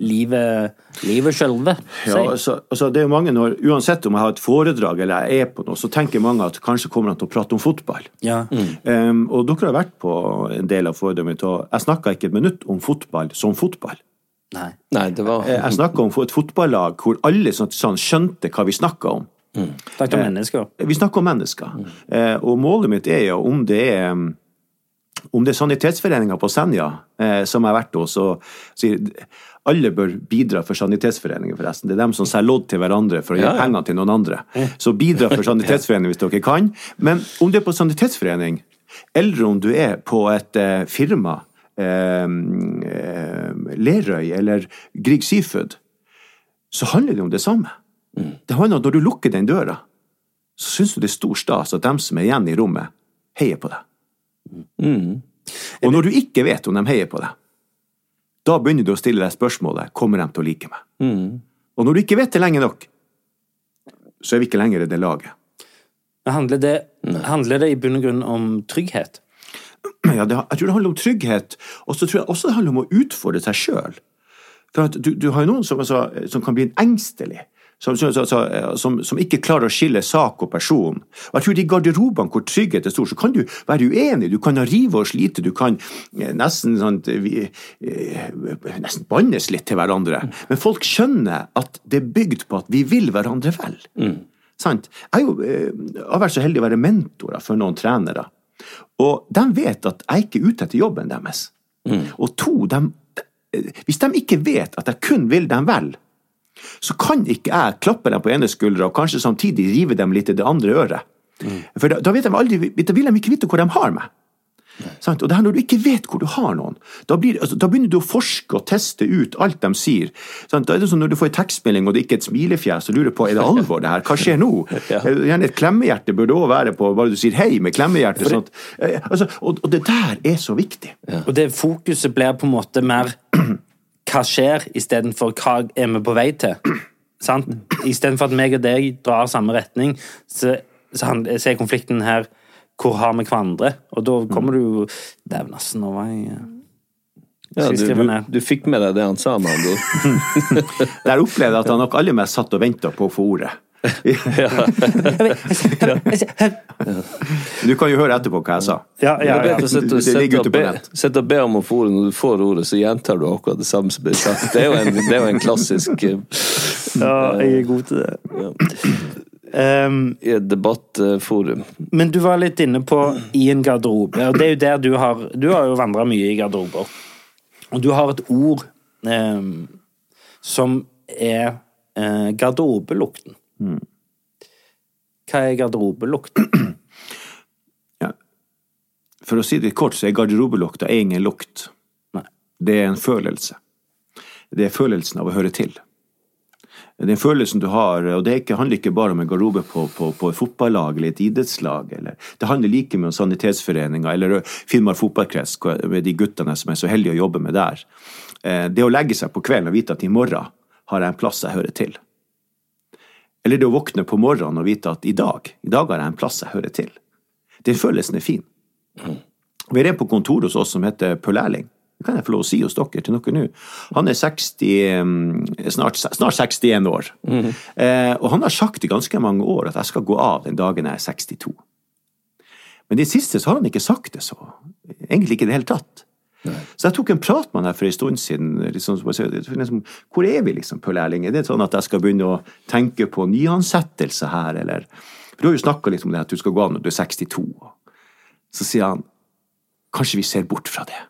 livet Livet sjølve? Ja, altså, altså det er jo mange når, Uansett om jeg har et foredrag eller jeg er på noe, så tenker mange at kanskje kommer han til å prate om fotball. Ja. Um, og dere har vært på en del av foredraget mitt, og jeg snakka ikke et minutt om fotball som fotball. Nei. Nei, det var Eh, Jeg snakka om et fotballag hvor alle sånn, sånn skjønte hva vi snakka om. Snakket om mennesker. Vi snakker om mennesker. Mm. og målet mitt er jo om det er om det er Sanitetsforeninga på Senja eh, som jeg har vært hos, og sier alle bør bidra for Sanitetsforeningen, forresten. Det er dem som selger lodd til hverandre for å gi Ja, ja. penger til noen andre. Så bidra for Sanitetsforeningen hvis dere kan. Men om du er på Sanitetsforening, eller om du er på et eh, firma, eh, eh, Lerøy eller Grieg Seafood, så handler det om det samme. Det handler om at når du lukker den døra, så syns du det er stor stas at dem som er igjen i rommet, heier på deg. Og når du ikke vet om de heier på deg, da begynner du å stille deg spørsmålet kommer de til å like meg. Og når du ikke vet det lenge nok, så er vi ikke lenger i det laget. Handler det, handler det i bunn og grunn om trygghet? Ja, det, jeg tror det handler om trygghet, og så tror jeg også det handler om å utfordre seg sjøl. Du, du har jo noen som, altså, som kan bli en engstelig. Som, som, som, ikke klarer å skille sak og person. Og jeg tror de garderobene hvor trygghet er stor, så kan du være uenig, du kan rive og slite, du kan eh, nesten, sånn, vi, eh, nesten bannes litt til hverandre. Men folk skjønner at det er bygd på at vi vil hverandre vel. Sant? Jeg jo, jeg har vært så heldig å være mentorer for noen trenere. Og de vet at jeg ikke er ute etter jobben deres. Og to, de, hvis de ikke vet at jeg kun vil dem vel, så kan ikke jeg klappe dem på ene skuldra og kanskje samtidig rive dem litt i det andre øret. For da, da, vet de aldri, da vil de ikke vite hvor de har meg. Sant? Og det her Når du ikke vet hvor du har noen, da, blir, altså, da begynner du å forske og teste ut alt de sier. Sant? Da er det sånn Når du får en tekstmelding og det ikke er et smilefjes, og lurer på er det alvor det her, hva skjer nå? Gjerne et klemmehjerte burde òg være på bare du sier hei med klemmehjerte. Sånt. Eh, Altså, og, og det der er så viktig. Og det fokuset blir på en måte mer hva skjer, istedenfor hva er vi på vei til. Sant? Istedenfor at meg og deg drar samme retning, så, så, han- så er konflikten her hvor har vi hverandre? Og da kommer du Dæven, altså, nå var jeg ja, du, du, du fikk med deg det han sa, med andre ord. Der opplevde jeg at han nok aller mest satt og venta på å få ordet. Du kan jo høre etterpå hva jeg sa. Ja, ja, ja. Det ligger ute på nett. Sitt og be om å få ordet. Når du får ordet, så gjentar du akkurat det samme som blir sagt. Det er jo en, det er jo en klassisk eh, ja, jeg er god til det. Um, i et debattforum. men du var litt inne på i en garderobe, og det er jo der du har Du har jo vandra mye i garderober. Og du har et ord um, som er uh, garderobelukten. Hva er garderobelukten? Ja. For å si det kort, så er garderobelukta ingen lukt. Nei. Det er en følelse. Det er følelsen av å høre til. Den følelsen du har, og det er handler ikke bare om en garderobe på, på, på et fotballag eller et idrettslag. Eller, det handler like mye om sanitetsforeninger eller Finnmark fotballkrets, med de guttene som er så heldige å jobbe med der. Eh, Det å legge seg på kvelden og vite at i morgen har jeg en plass jeg hører til. Eller det å våkne på morgenen og vite at i dag, i dag har jeg en plass jeg hører til. Den følelsen er fin. Vi har en på kontoret hos oss som heter Pøl Erling. Det kan jeg få lov å si hos dere til noe nå. Han er 60, mm, snart, snart 61 år. eh, og han har sagt i ganske mange år at jeg skal gå av den dagen jeg er 62. Men i det siste så har han ikke sagt det så. Egentlig ikke i det hele tatt. Så jeg tok en prat med han her for en stund siden. Liksom, liksom, hvor er vi, liksom, på Erling? Er det sånn at jeg skal begynne å tenke på nyansettelse her, eller For du har jo snakka litt om det at du skal gå av når du er 62. Så sier han kanskje vi ser bort fra det.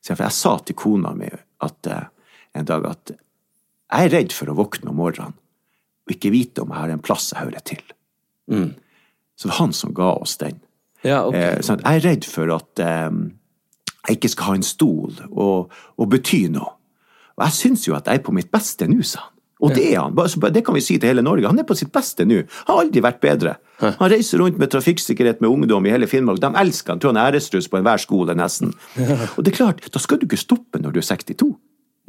Så jeg, for jeg sa til kona mi at, eh, en dag at jeg er redd for å våkne om morgenen og ikke vite om jeg har en plass jeg hører til. Så det var han som ga oss den. Ja, okay. Eh, sånn jeg er redd for at eh, jeg ikke skal ha en stol og, og bety noe. Og jeg syns jo at jeg er på mitt beste nå, sa han. Og det er han. Det kan vi si til hele Norge. Han er på sitt beste nå. Har aldri vært bedre. Han reiser rundt med trafikksikkerhet med ungdom i hele Finnmark. De elsker han. Tror han er æresruss på enhver skole, nesten. Og det er klart, da skal du ikke stoppe når du er 62.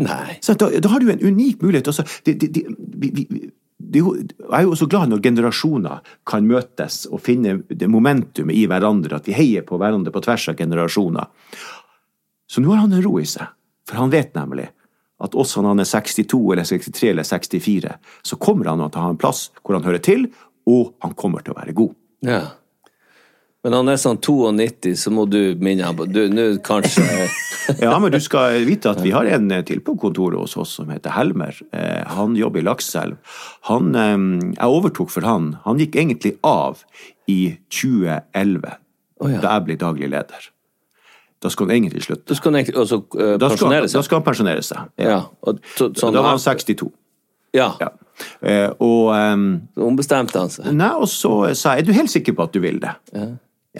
Nei. Så da, da har du en unik mulighet. Også, De, de, de, vi, vi, jeg er jo også glad når generasjoner kan møtes og finne det momentumet i hverandre, at vi heier på hverandre på tvers av generasjoner. Så nå har han ro i seg, for han vet nemlig at også når han er 62 eller 63 eller 64, så kommer han til å ha en plass hvor han hører til, og han kommer til å være god. Ja. Men han er sånn 92, så må du minne ham på Du, nå kanskje Ja, men du skal vite at vi har en til på kontoret hos oss som heter Helmer. Eh, Han jobber i Lakselv. Han, eh, jeg overtok for han. Han gikk egentlig av i 2011, oh, ja. da jeg ble daglig leder. Da skal han egentlig Da slutte. skal han egentlig også uh, Da skal, pensjonere da skal han pensjonere seg. Ja. Og, så, sånn, da var han 62. Ja. Ja. Eh, Og um, Så ombestemte han seg. Nei, og så sa jeg, er du helt sikker på at du vil det? Ja.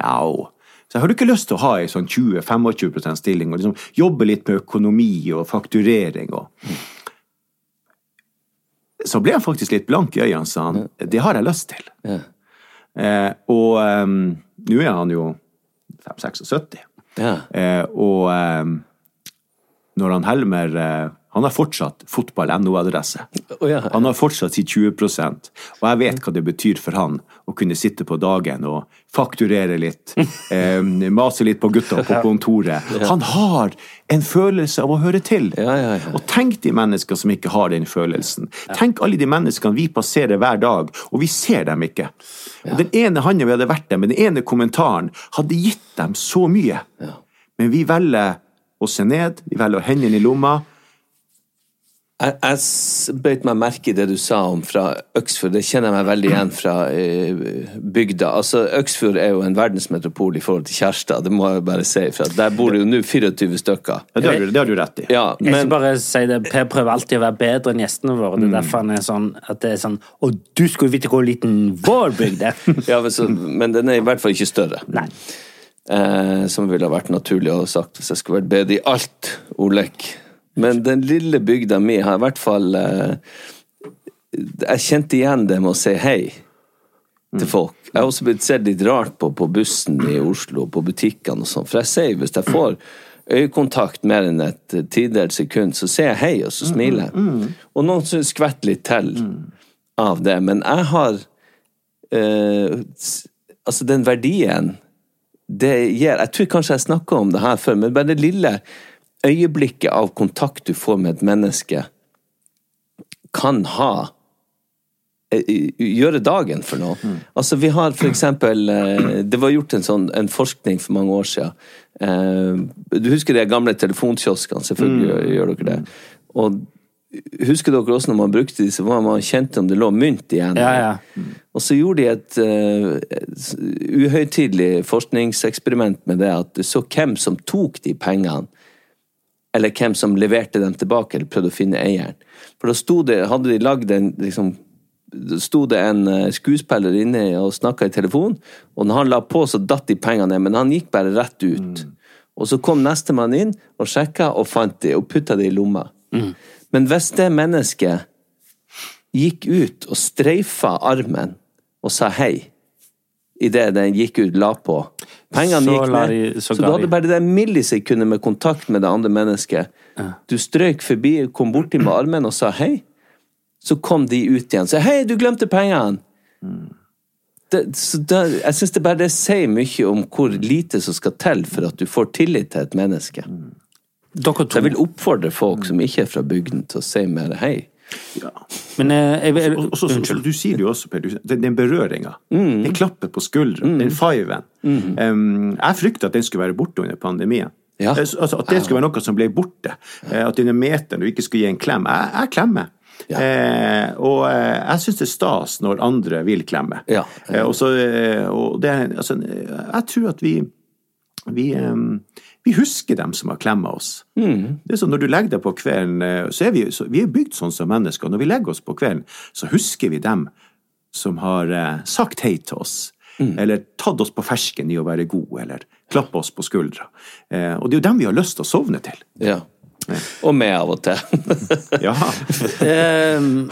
jo. Så jeg har du ikke lyst til å ha ei sånn 20-25 stilling og liksom jobbe litt med økonomi og fakturering og Så ble han faktisk litt blank i øynene, sa han. Det har jeg lyst til. Ja. Eh, og um, nå er han jo 5-76. Ja. Eh, og eh, når han Helmer eh, Han har fortsatt fotball-NO-adresse. Oh, ja. Han har fortsatt sitt 20% og jeg vet hva det betyr for han å kunne sitte på dagen og fakturere litt, eh, mase litt på gutta på kontoret. Han har en følelse av å høre til. Ja, ja, ja. Og tenk de mennesker som ikke har den følelsen. Tenk alle de menneskene vi passerer hver dag, og vi ser dem ikke. Og Den ene handa vi hadde vært der, med den ene kommentaren, hadde gitt dem så mye. Men vi velger å se ned, vi velger å hende inn i lomma. Jeg, jeg bøyt meg merke i det du sa om fra Øksfjord. Det kjenner jeg meg veldig igjen fra eh, bygda. Altså, Øksfjord er jo en verdensmetropol i forhold til Kjærstad, det må jeg bare si. For der bor det jo nå 24 stykker. Ja, det, har du, det har du rett i. Ja, Jeg skal bare si det, Per prøver alltid å være bedre enn gjestene våre. Det er derfor han er sånn at det er sånn Å, du skulle vite hvor liten vår bygd er! ja, men, så, men den er i hvert fall ikke større. Nei. Eh, som ville ha vært naturlig å ha sagt hvis jeg skulle vært bedre i alt, Olek. Men den lille bygda mi har i hvert fall eh, Jeg kjente igjen det med å si hei til folk. Jeg har også blitt sett litt rart på på bussen i Oslo, på butikkene og sånn. For jeg sier hvis jeg får øyekontakt mer enn et tidels sekund, så sier jeg hei, og så smiler jeg. Og noen skvetter litt til av det. Men jeg har eh, Altså, den verdien det gir Jeg tror kanskje jeg snakka om det her før, men bare det lille øyeblikket av kontakt du får med et menneske, kan ha eh, Gjøre dagen for noen. Altså, vi har for eksempel eh, Det var gjort en sånn en forskning for mange år siden. Eh, Du husker de gamle telefonkioskene? Selvfølgelig gjør dere det. Og husker dere også når man brukte disse, var man kjente om det lå mynt igjen? Ja, ja. Og så gjorde de et uh, uhøytidelig forskningseksperiment med det, at du så hvem som tok de pengene, eller hvem som leverte dem tilbake, eller prøvde å finne eieren. For da det, hadde de lagd en liksom, sto det en eh, skuespiller inne og snakka i telefon, og når han la på, så datt de pengene ned, men han gikk bare rett ut. Og så kom nestemann inn og sjekka og fant de, og putta de i lomma. Men hvis det mennesket gikk ut og streifa armen og sa hei idet den gikk ut, la på. Pengene Så gikk ned. så så, du hadde bare det millisekundet med kontakt med det andre mennesket. Du strøyk forbi, kom borti med armen og sa hei. Så kom de ut igjen. Så hei, du glemte pengene! Det, så da, jeg syns det bare det sier mye om hvor lite som skal til for at du får tillit til et menneske. To. jeg vil oppfordre folk som ikke er fra bygden, til å si mer hei. Men jeg, jeg, vil- også, og så, så, så, du sier det jo også, Per, den, berøringa. Mm. Den klappen på skuldra, den fiven. Um, jeg frykter at den skulle være borte under pandemien. Ja. Eh, Altså, at det skulle være noe som ble borte. Ja. At denne meteren du ikke skulle gi en klem. Jeg, jeg klemmer. Eh, og eh, jeg syns det er stas når andre vil klemme. Ja. Eh, og så, eh, og det, altså, jeg tror at vi vi, vi husker dem som har klemma oss. Det er sånn, Når du legger deg på kvelden, eh, så er vi, så, vi er bygd sånn som mennesker. Når vi legger oss på kvelden, så husker vi dem som har eh, sagt hei til oss. Eller tatt oss på fersken i å være gode, eller klappa oss på skuldra. Eh, og det er jo dem vi har lyst til å sovne til. Ja. Og meg av og til. Ja. Ehm,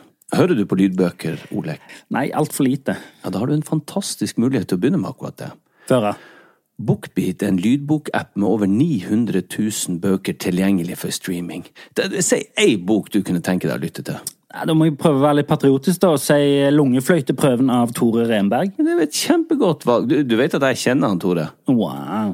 Hører du på lydbøker, Olek? nei, altfor lite. Ja, da har du en fantastisk mulighet til å begynne med akkurat det. Føre. Bookbeat er en lydbokapp med over 900 000 bøker tilgjengelig for streaming. Si ei bok du kunne tenke deg å lytte til. Ja, da må jeg prøve å være litt patriotisk da, og si Lungefløyteprøven av Tore Renberg. Det er et kjempegodt valg. Du, du vet at jeg kjenner han, Tore? Wow.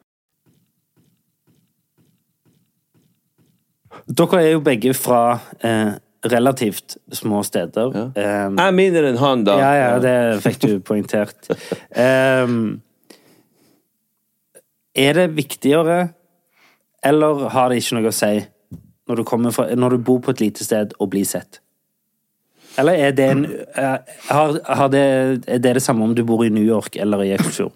Dere er jo begge fra eh, relativt små steder. Eh, Jeg er mindre enn han, da. ja, ja, det fikk du poengtert. um, er det viktigere, eller har det ikke noe å si når du, fra, når du bor på et lite sted og blir sett? Eller er det, en, er, har, har det, er det det samme om du bor i New York eller i Eksfjord?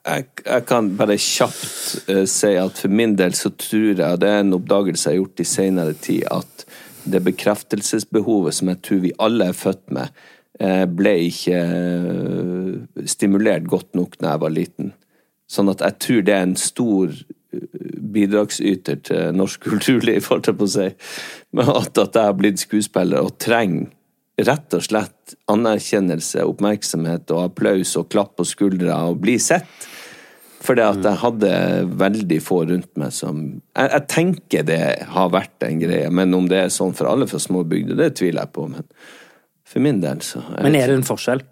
Jeg, jeg kan bare kjapt uh, si at for min del så tror jeg det er en oppdagelse jeg har gjort i senere tid, at det bekreftelsesbehovet som jeg tror vi alle er født med, uh, ble ikke uh, stimulert godt nok da jeg var liten. Sånn at jeg tror det er en stor bidragsyter til norsk kulturliv, holdt jeg på å si. Men at, at jeg har blitt skuespiller og trenger rett og slett anerkjennelse, oppmerksomhet og applaus og klapp på skuldra og bli sett. Fordi at jeg hadde veldig få rundt meg som jeg, jeg, tenker det har vært en greie, men om det er sånn for alle fra små bygder, det tviler jeg på. Men for min del, så Men er det en forskjell?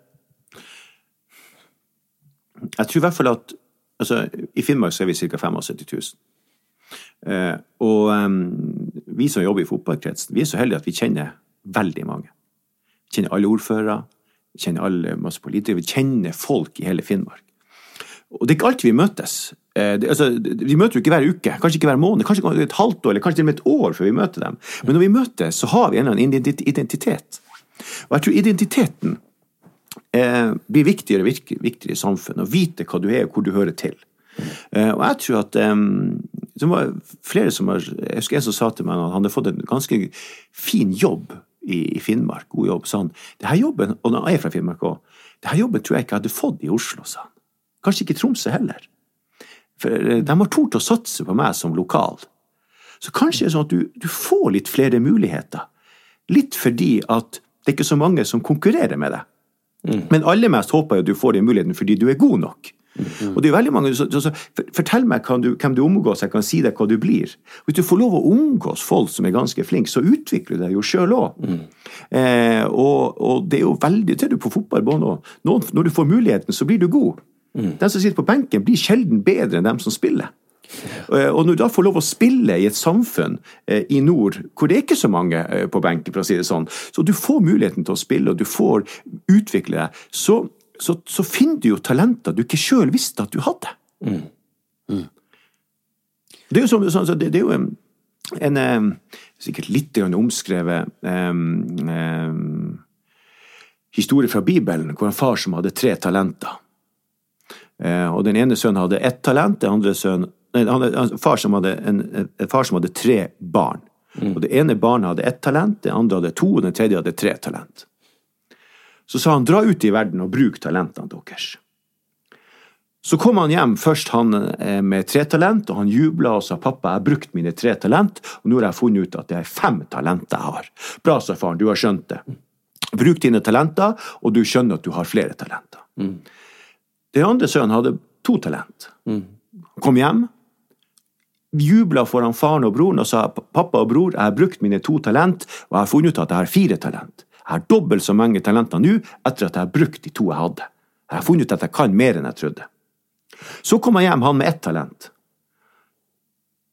Jeg tror i hvert fall at altså, I Finnmark så er vi ca. 75 000. Eh, og um, vi som jobber i fotballkretsen, vi er så heldige at vi kjenner veldig mange. Kjenner alle ordførere, kjenner alle masse politikere, vi kjenner folk i hele Finnmark. Og det er ikke alltid vi møtes. Eh, det, altså, vi møter jo ikke hver uke, kanskje ikke hver måned, kanskje et halvt år, eller kanskje til og med et år før vi møter dem. Men når vi møtes, så har vi en eller annen identitet. Og jeg tror identiteten eh, blir viktigere og viktigere i samfunnet. Å vite hva du er, og hvor du hører til. Eh, og jeg tror at eh, det var flere som Jeg husker en som sa til meg at han hadde fått en ganske fin jobb i, i Finnmark. God jobb. sa han. Det her jobben, og han er fra Finnmark òg, det her jobben tror jeg ikke jeg hadde fått i Oslo, sa han. Kanskje ikke Tromsø heller. For de har tort å satse på meg som lokal. Så kanskje det er sånn at du, du får litt flere muligheter. Litt fordi at det er ikke så mange som konkurrerer med deg. Mm. Men aller mest håper jeg at du får den muligheten fordi du er god nok. Mm. Og det er veldig mange, så, så, så Fortell meg du, hvem du omgås, jeg kan si deg hva du blir. Hvis du får lov å omgås folk som er ganske flinke, så utvikler du deg jo sjøl òg. Mm. Eh, og, og, det er jo veldig Ser du på fotballbanen òg. Når du får muligheten, så blir du god. Mm. Den som sitter på benken, blir sjelden bedre enn dem som spiller. Eh, og når du da får lov å spille i et samfunn eh, i nord hvor det er ikke så mange eh, på benken, for å si det sånn, så du får muligheten til å spille, og du får utvikle deg, så, så, så finner du jo talenter du ikke sjøl visste at du hadde. Mm. Mm. Det er jo, som, sånn, det, det er jo en, en, sikkert litt omskrevet um, um, historie fra Bibelen, hvor en far som hadde tre talenter. Uh, og den ene sønnen hadde ett talent, den andre sønnen Nei, han hadde, far som hadde en, en far som hadde tre barn. Mm. Og Det ene barnet hadde ett talent, det andre hadde to, og den tredje hadde tre talent. Så sa han dra ut i verden og bruk talentene deres. Så kom han hjem, først han eh, med tre talent, og han jubla og sa pappa, jeg har brukt mine tre talent, og nå har jeg funnet ut at det er fem talenter jeg har. Bra, sa faren, du har skjønt det. Bruk dine talenter, og du skjønner at du har flere talenter. Mm. Den andre sønnen hadde to talent. Mm. Kom hjem, jubla foran faren og broren og sa pappa og bror, jeg har brukt mine to talent, og jeg har funnet ut at jeg har fire talent. Jeg har dobbelt så mange talenter nå etter at jeg har brukt de to jeg hadde. Jeg har funnet ut at jeg kan mer enn jeg trodde. Så kom jeg hjem, han med ett talent.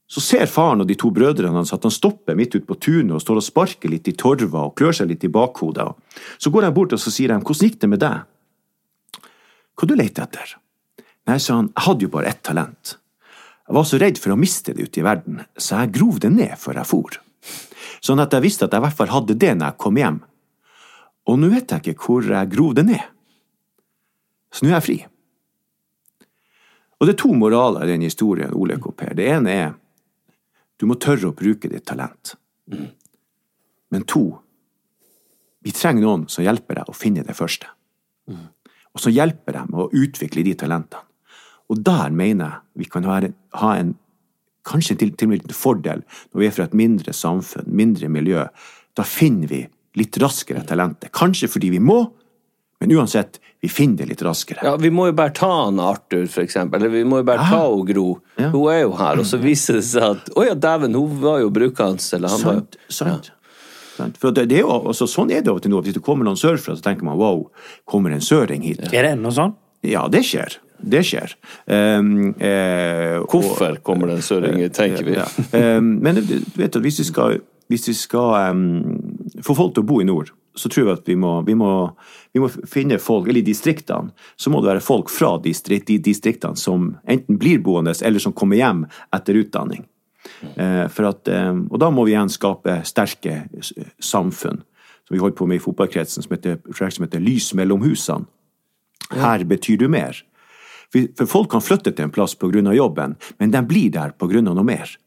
Så ser faren og de to brødrene hans at han stopper midt ute på tunet og står og sparker litt i torva og klør seg litt i bakhodet. Så går han bort og så sier han, hvordan gikk det med deg? Hva du leter etter? Nei, sa han, jeg hadde jo bare ett talent. Jeg var så redd for å miste det ute i verden, så jeg grov det ned før jeg for. Sånn at jeg visste at jeg i hvert fall hadde det når jeg kom hjem. Og nå vet jeg ikke hvor grov den er. Så nå er jeg fri. Og det er to moraler i den historien, Ole K. Per. Det ene er du må tørre å bruke ditt talent. Men to, vi trenger noen som hjelper deg å finne det første og så hjelper dem å utvikle de talentene. Og der mener jeg vi kan ha en, ha en kanskje til, til og med en fordel når vi er fra et mindre samfunn, mindre miljø. Da finner vi litt raskere talenter. Kanskje fordi vi må, men uansett, vi finner det litt raskere. Ja, Vi må jo bare ta han Arthur, for eksempel. Eller vi må jo bare ta og Gro. Ja. Hun er jo her. Og så viser det seg at å ja, dæven, hun var jo brukende. Eller han sant, var sant. Ja. For det, det er jo, altså, Sånn er det av og til nå. Hvis det kommer noen sørfra, så tenker man wow, kommer en søring hit? Er det ennå sånn? Ja, det skjer. Det skjer. Um, eh, Hvorfor kommer det en søring, tenker vi. Ja. Um, men du vet at hvis vi skal, hvis vi skal um, få folk til å bo i nord, så tror jeg at vi må, vi må, vi må finne folk, eller i distriktene, så må det være folk fra distrikt, de distriktene som enten blir boende, eller som kommer hjem etter utdanning. Eh, at, eh, og da må vi igjen skape sterke samfunn. Som vi holder på med i fotballkretsen, som heter, som heter Lys mellom husene. Her betyr du mer. For folk kan flytte til en plass pga. jobben, men de blir der pga. noe mer.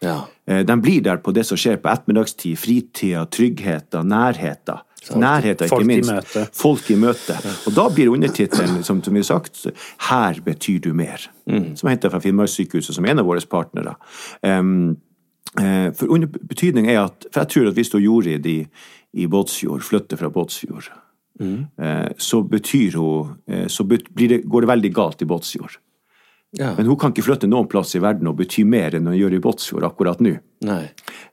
Ja. Eh, de blir der på det som skjer på ettermiddagstid, fritida, tryggheta, nærheta. Nærheta, ikke folk i minst. møte. Folk i møte. Og da blir undertittelen, som, som vi har sagt, 'Her betyr du mer'. Som er hentet fra Finnmarkssykehuset, som er en av våre partnere. Um, uh, for under betydning er at For jeg tror at hvis du Jorid i, i Båtsfjord flytter fra Båtsfjord, eh, så betyr hun uh, Så bet, blir det, går det veldig galt i Båtsfjord. Ja. Men hun kan ikke flytte noen plass i verden og bety mer enn hun gjør i Båtsfjord akkurat nå. Nei.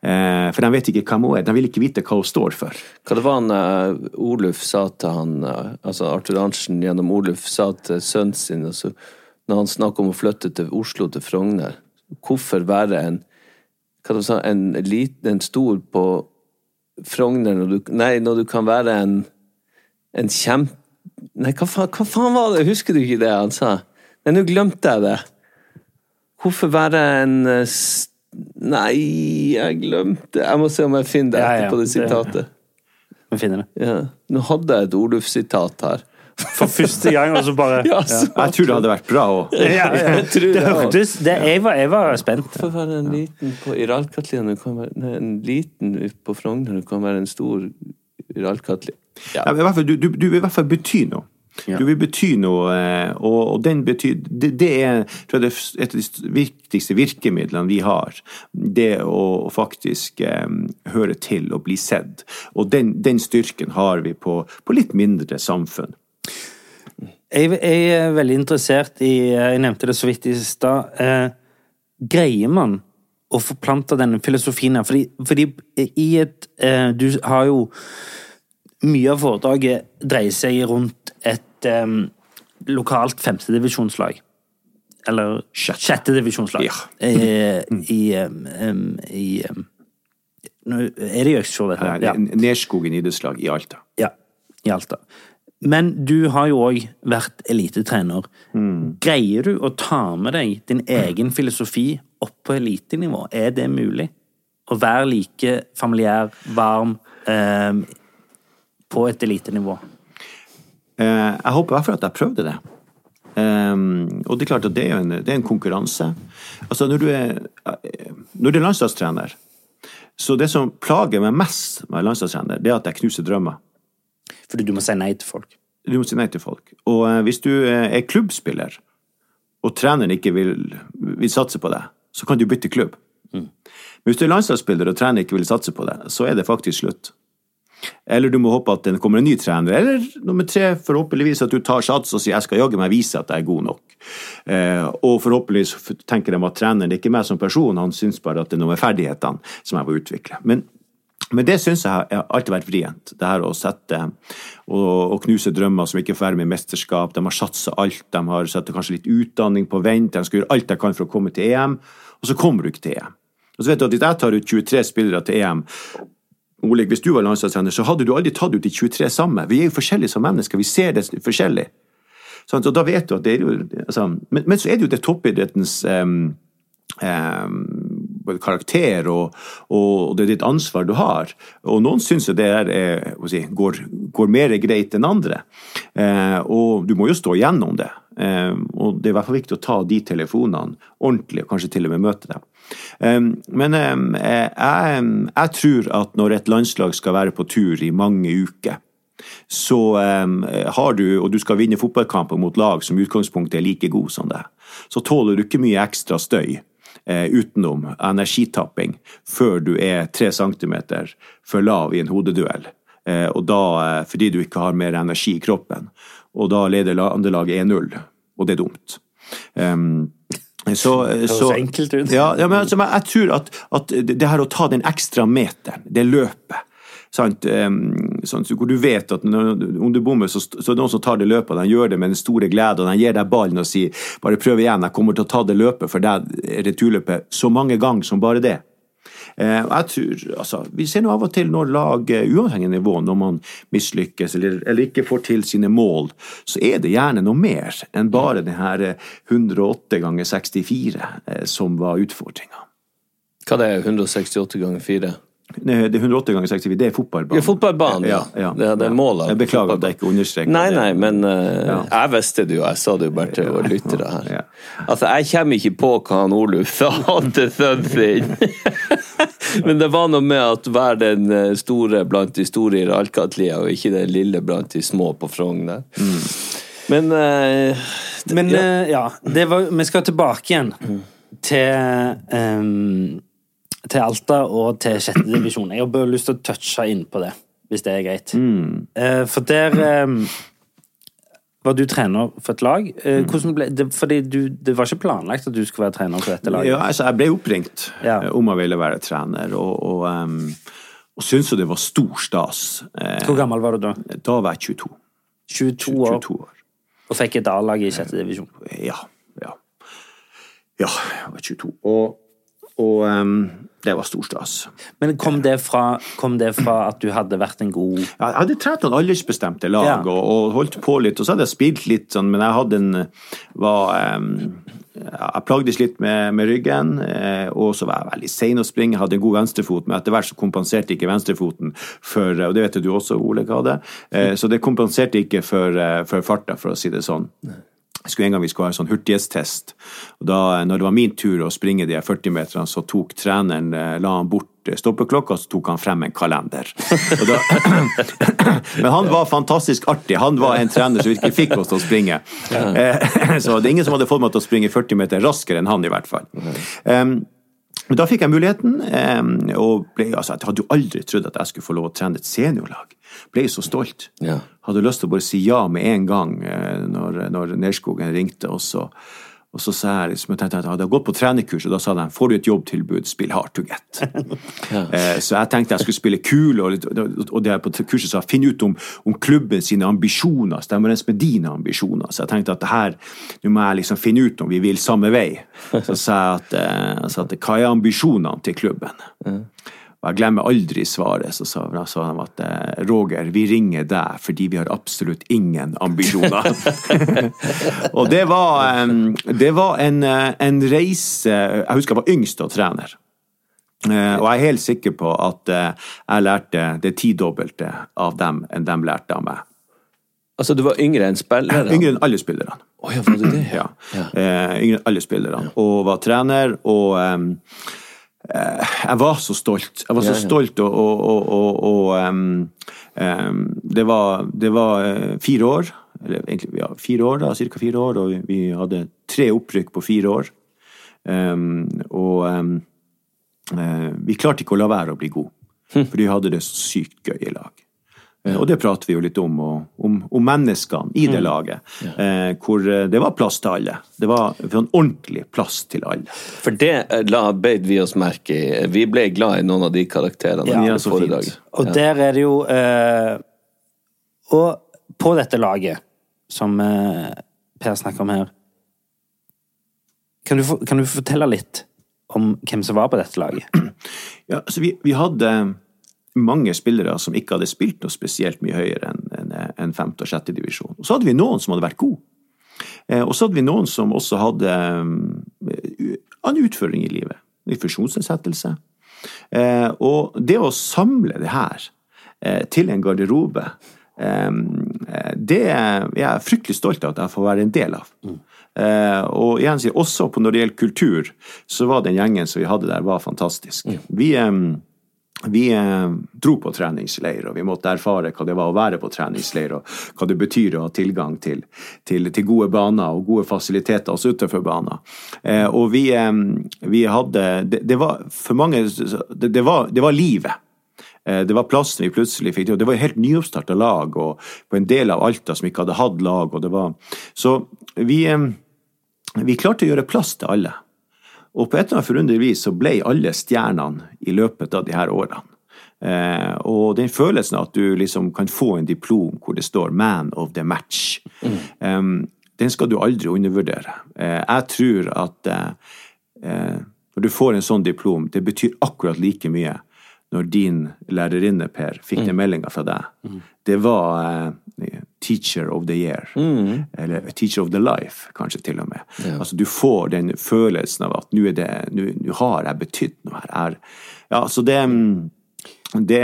Eh, for de vet ikke hvem hun er. De vil ikke vite hva hun står for. Hva det var han uh, Oluf sa til han uh, Altså Arthur Arntzen gjennom Oluf sa til sønnen sin altså, Når han snakket om å flytte til Oslo, til Frogner Hvorfor være en det sa En liten, en stor på Frogner når du Nei, når du kan være en En kjempe Nei, hva faen, hva faen var det? Husker du ikke det han sa? Nei, nå glemte jeg det. Hvorfor være en eh, Nei, jeg glemte Jeg må se om jeg finner det Ja, ja, etterpå, det sitatet. Vi finner det. Ja. Nå hadde jeg et Oluf-sitat her. For første gang, og så bare Ja, så- Jeg tror det hadde vært bra òg. Ja, Det hørtes jeg, var, jeg var spent. Hvorfor være en liten på Iralkatlia når Du kan være en liten på Frogner, du kan være en stor Iralkatlia? Ja. Ja, men i hvert fall, du, du, du vil i hvert fall bety noe. Du vil bety noe, eh, og, den betyr, det, det er tror jeg, et av de viktigste virkemidlene vi har. Det å faktisk eh, høre til og bli sett. Og den, den styrken har vi på, på litt mindre samfunn. Jeg, jeg er veldig interessert i Jeg nevnte det så vidt i stad. Eh, greier man å forplante denne filosofien her? Fordi, fordi i et eh, Du har jo Mye av foredraget dreier seg rundt et eh, lokalt femtedivisjonslag. Eller Sjette. sjettedivisjonslag. Ja. Eh, I, um, i um, nå Er det i Øksfjord, dette? Her, Nerskogen idrettslag i Alta. Ja, i Alta. Men du har jo òg vært elitetrener. Greier du å ta med deg din egen filosofi opp på elitenivå? Er det mulig? Å være like familiær, varm, eh, på et elitenivå? Eh, jeg håper i hvert fall at jeg prøvde det. Um, og det er klart at det er en, det er en konkurranse. Altså når du er, eh, når du er landslagstrener, så det som plager meg mest med landslagstrener, det er at jeg knuser drømmer. Fordi du må si nei til folk. Du må si nei til folk. Og uh, hvis du er klubbspiller, og treneren ikke vil, vil satse på deg, så kan du bytte klubb. Men hvis du er landslagsspiller og treneren ikke vil satse på deg, så er det faktisk slutt. Eller du må håpe at det kommer en ny trener. Eller nummer tre, forhåpentligvis at du tar sats og sier 'jeg skal jaggu meg vise at jeg er god nok'. Eh, og forhåpentligvis tenker de at treneren det er ikke meg som person, han syns bare at det er noe med ferdighetene som jeg må utvikle. Men, men det syns jeg har alltid vært vrient. Det her å sette og, og knuse drømmer som ikke får være med i mesterskap. De har satsa alt. De har satt kanskje litt utdanning på vent. De skal gjøre alt de kan for å komme til EM, og så kommer du ikke til EM. Og så vet du at Hvis jeg tar ut 23 spillere til EM, Oleg, hvis du var landslagstrener, så hadde du aldri tatt ut de 23 samme. Vi er jo forskjellige som mennesker, vi ser det forskjellig. Så, så da vet du at det er jo altså, men, men så er det jo det toppidrettens um, um, karakter og, og det er ditt ansvar du har. Og noen syns det her er, si, går, går mer greit enn andre. Eh, og du må jo stå gjennom det. Eh, og det er i hvert fall viktig å ta de telefonene ordentlig, og kanskje til og med møte dem. Men eh, jeg, jeg tror at når et landslag skal være på tur i mange uker, så har du, og du skal vinne fotballkamper mot lag som i utgangspunktet er like gode som deg, så tåler du ikke mye ekstra støy eh, utenom energitapping før du er tre centimeter for lav i en hodeduell. Eh, og da fordi du ikke har mer energi i kroppen. Og da leder la- andre laget 1-0, og det er dumt. Um, så, så, enkelt ut. Ja, ja men altså, jeg tror at, at det her å ta den ekstra meteren, det løpet Sant? Um, sånn, så hvor du vet at når, om du bommer, så, så noen som tar det løpet, de gjør det med den store glede, og de gir deg ballen og sier 'bare prøv igjen, jeg kommer til å ta det løpet for deg', returløpet, så mange ganger som bare det. Eh, jeg tror, altså, Vi ser nå av og til når lag, eh, uavhengig nivå, når man mislykkes eller, eller ikke får til sine mål, så er det gjerne noe mer enn bare den her eh, 108 ganger 64 eh, som var utfordringa. Hva det er 168 ganger 4? Nei, Det er 108 ganger 64, det er fotballbanen. Ja, fotballbanen, ja. ja, Det, det er målet. Jeg beklager at jeg ikke understreker Nei, det. nei, nei, men uh, Ja. jeg visste det jo. Jeg sa det jo bare til våre lyttere her. Ja. Altså, jeg kommer ikke på hva han Oluf sa til sønnen sin. Men det var noe med at vær den eh, store blant de store i Ralkatlia, og ikke den lille blant de små på Frogn der. Men eh, Men ja. Uh, ja, det var, vi skal tilbake igjen til um, til Alta og til sjette divisjon. Jeg har bare lyst til å touche inn på det, hvis det er greit. Eh, for der ehm, var du trener for et lag. Eh, ble, det, fordi du, det var ikke planlagt at du skulle være trener for dette laget? Ja, altså, jeg ble oppringt Ja. eh, om jeg ville være trener, og, og, um, og syntes jo det var stor stas. Eh, Hvor gammel var du da? Da var jeg 22. 22 år, 22 år. og fikk et A-lag i sjette divisjon. Ja, ja. Ja, jeg var 22. Og, og um, det var stor stas. Men kom det, fra, kom det fra at du hadde vært en god Jeg hadde trent noen aldersbestemte lag Ja. og, og holdt på litt, og så hadde jeg spilt litt sånn, men jeg hadde en var, um, Jeg plagdes litt med, med ryggen, eh, og så var jeg veldig sein å springe. Jeg hadde en god venstrefot, men etter hvert så kompenserte ikke venstrefoten for Og det vet du også, Ole, hva det eh, Så det kompenserte ikke for, eh, for farta, for å si det sånn. Jeg skulle en gang vi skulle ha en sånn hurtighetstest. Og da når det var min tur å springe de 40-meterne, så tok treneren eh, la han bort eh, stoppeklokka, så tok han frem en kalender. Og da, men han var fantastisk artig. Han var en trener som virkelig fikk oss til å springe. Eh, Så det er ingen som hadde fått meg til å springe 40 meter raskere enn han, i hvert fall. Men da fikk jeg muligheten, em, og ble, altså, jeg hadde jo aldri trodd at jeg skulle få lov å trene et seniorlag. Ble så stolt. Ja. Hadde lyst til å bare si ja med en gang eh, når, når Nerskogen ringte. Og så, og så sa jeg liksom, jeg hadde gått på trenerkurs, og da sa de får du et jobbtilbud, spill hard to get. ja. så jeg tenkte jeg skulle spille kul, og, og det jeg på kurset sa finn ut om, om klubben sine ambisjoner stemmer ens med dine ambisjoner. Så jeg tenkte at det her, nå må jeg liksom finne ut om vi vil samme vei. Så sa jeg at, eh, jeg sa at hva er ambisjonene til klubben? Og jeg glemmer aldri svaret. Så sa, han sa de at eh, Roger, vi ringer deg fordi vi har absolutt ingen ambisjoner. og det var, det var en, eh, en reise Jeg husker jeg var yngst og trener. Eh, Og jeg er helt sikker på at jeg lærte det tidobbelte av dem enn de lærte av meg. Altså, du var yngre enn spillerne? Yngre enn alle spillerne. Oh, ja, var det det? Ja. ja. yngre enn alle spillerne. Og var trener, og jeg var så stolt. Jeg var så Ja, ja. stolt, og, og, og, og, um, em, det var, det var eh, fire år. Eller egentlig ja, fire år, da, cirka fire år, og vi, vi hadde tre opprykk på fire år. Um, og eh, vi klarte ikke å la være å bli gode, for vi hadde det så sykt gøy i lag. Eh, Og det prater vi jo litt om, og, om, om menneskene i det laget. Eh, hvor eh, det var plass til alle. Det var en ordentlig plass til alle. For det eh, la, beit vi oss merke i. Vi ble glad i noen av de karakterene. Ja, i så fint. dag. Og der er det jo eh, Og på dette laget, som eh, Per snakker om her kan du, kan du fortelle litt om hvem som var på dette laget? Ja, altså vi, vi hadde mange spillere som ikke hadde spilt noe spesielt mye høyere enn en, en femte og sjette divisjon. Og så hadde vi noen som hadde vært gode. Eh, Og så hadde vi noen som også hadde en u- utføring i livet. En funksjonsnedsettelse. Eh, Og det å samle det her eh, til en garderobe, eh, det er jeg fryktelig stolt av at jeg får være en del av. Eh, og igjen også på når det gjelder kultur, så var den gjengen som vi hadde der, var fantastisk. Vi, eh, vi eh, dro på treningsleir, og vi måtte erfare hva det var å være på treningsleir, og hva det betyr å ha tilgang til, til, til gode baner og gode fasiliteter også utenfor banen. Eh, og vi, eh, vi hadde det, det var for mange Det, det, var, det var livet. Det var plassen vi plutselig fikk til. Det var helt nyoppstarta lag og på en del av Alta som ikke hadde hatt lag. og det var... Så vi, vi klarte å gjøre plass til alle. Og på et eller annet forunderlig vis så ble alle stjernene i løpet av de her årene. Eh, og den følelsen at du liksom kan få en diplom hvor det står 'Man of the match', eh, den skal du aldri undervurdere. Eh, jeg tror at eh, eh, når du får en sånn diplom, det betyr akkurat like mye når din lærerinne, Per, fikk den meldinga fra deg. Det var eh, teacher of the year. Eller teacher of the life, kanskje til og med. Altså, du får den følelsen av at nå det, nå, nå har jeg betydd noe her. Er, ja, så det mm, det,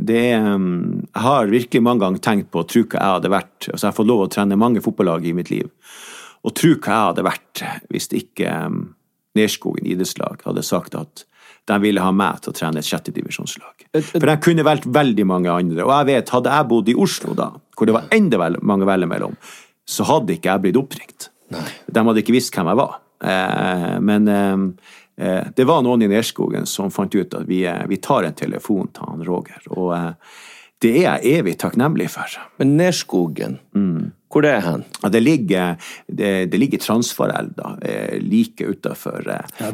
det Jeg har virkelig mange ganger tenkt på tro hva jeg hadde vært altså Jeg har fått lov å trene mange fotballag i mitt liv. Og tro hva jeg hadde vært hvis ikke Nerskogen idrettslag hadde sagt at de ville ha meg til å trene et sjettedivisjonslag. For jeg kunne valgt veldig mange andre. Og jeg vet, hadde jeg bodd i Oslo da, hvor det var enda vel, mange vel mellom, så hadde ikke jeg blitt oppringt. De hadde ikke visst hvem jeg var. Eh, men eh, eh, det var noen i Nerskogen som fant ut at vi, eh, vi tar en telefon til han Roger. Og eh, det er jeg evig takknemlig for. Men Nerskogen, Mm. hvor det er hen? Ja, det ligger, det, det ligger Transfarelva, eh, like utafor Ja,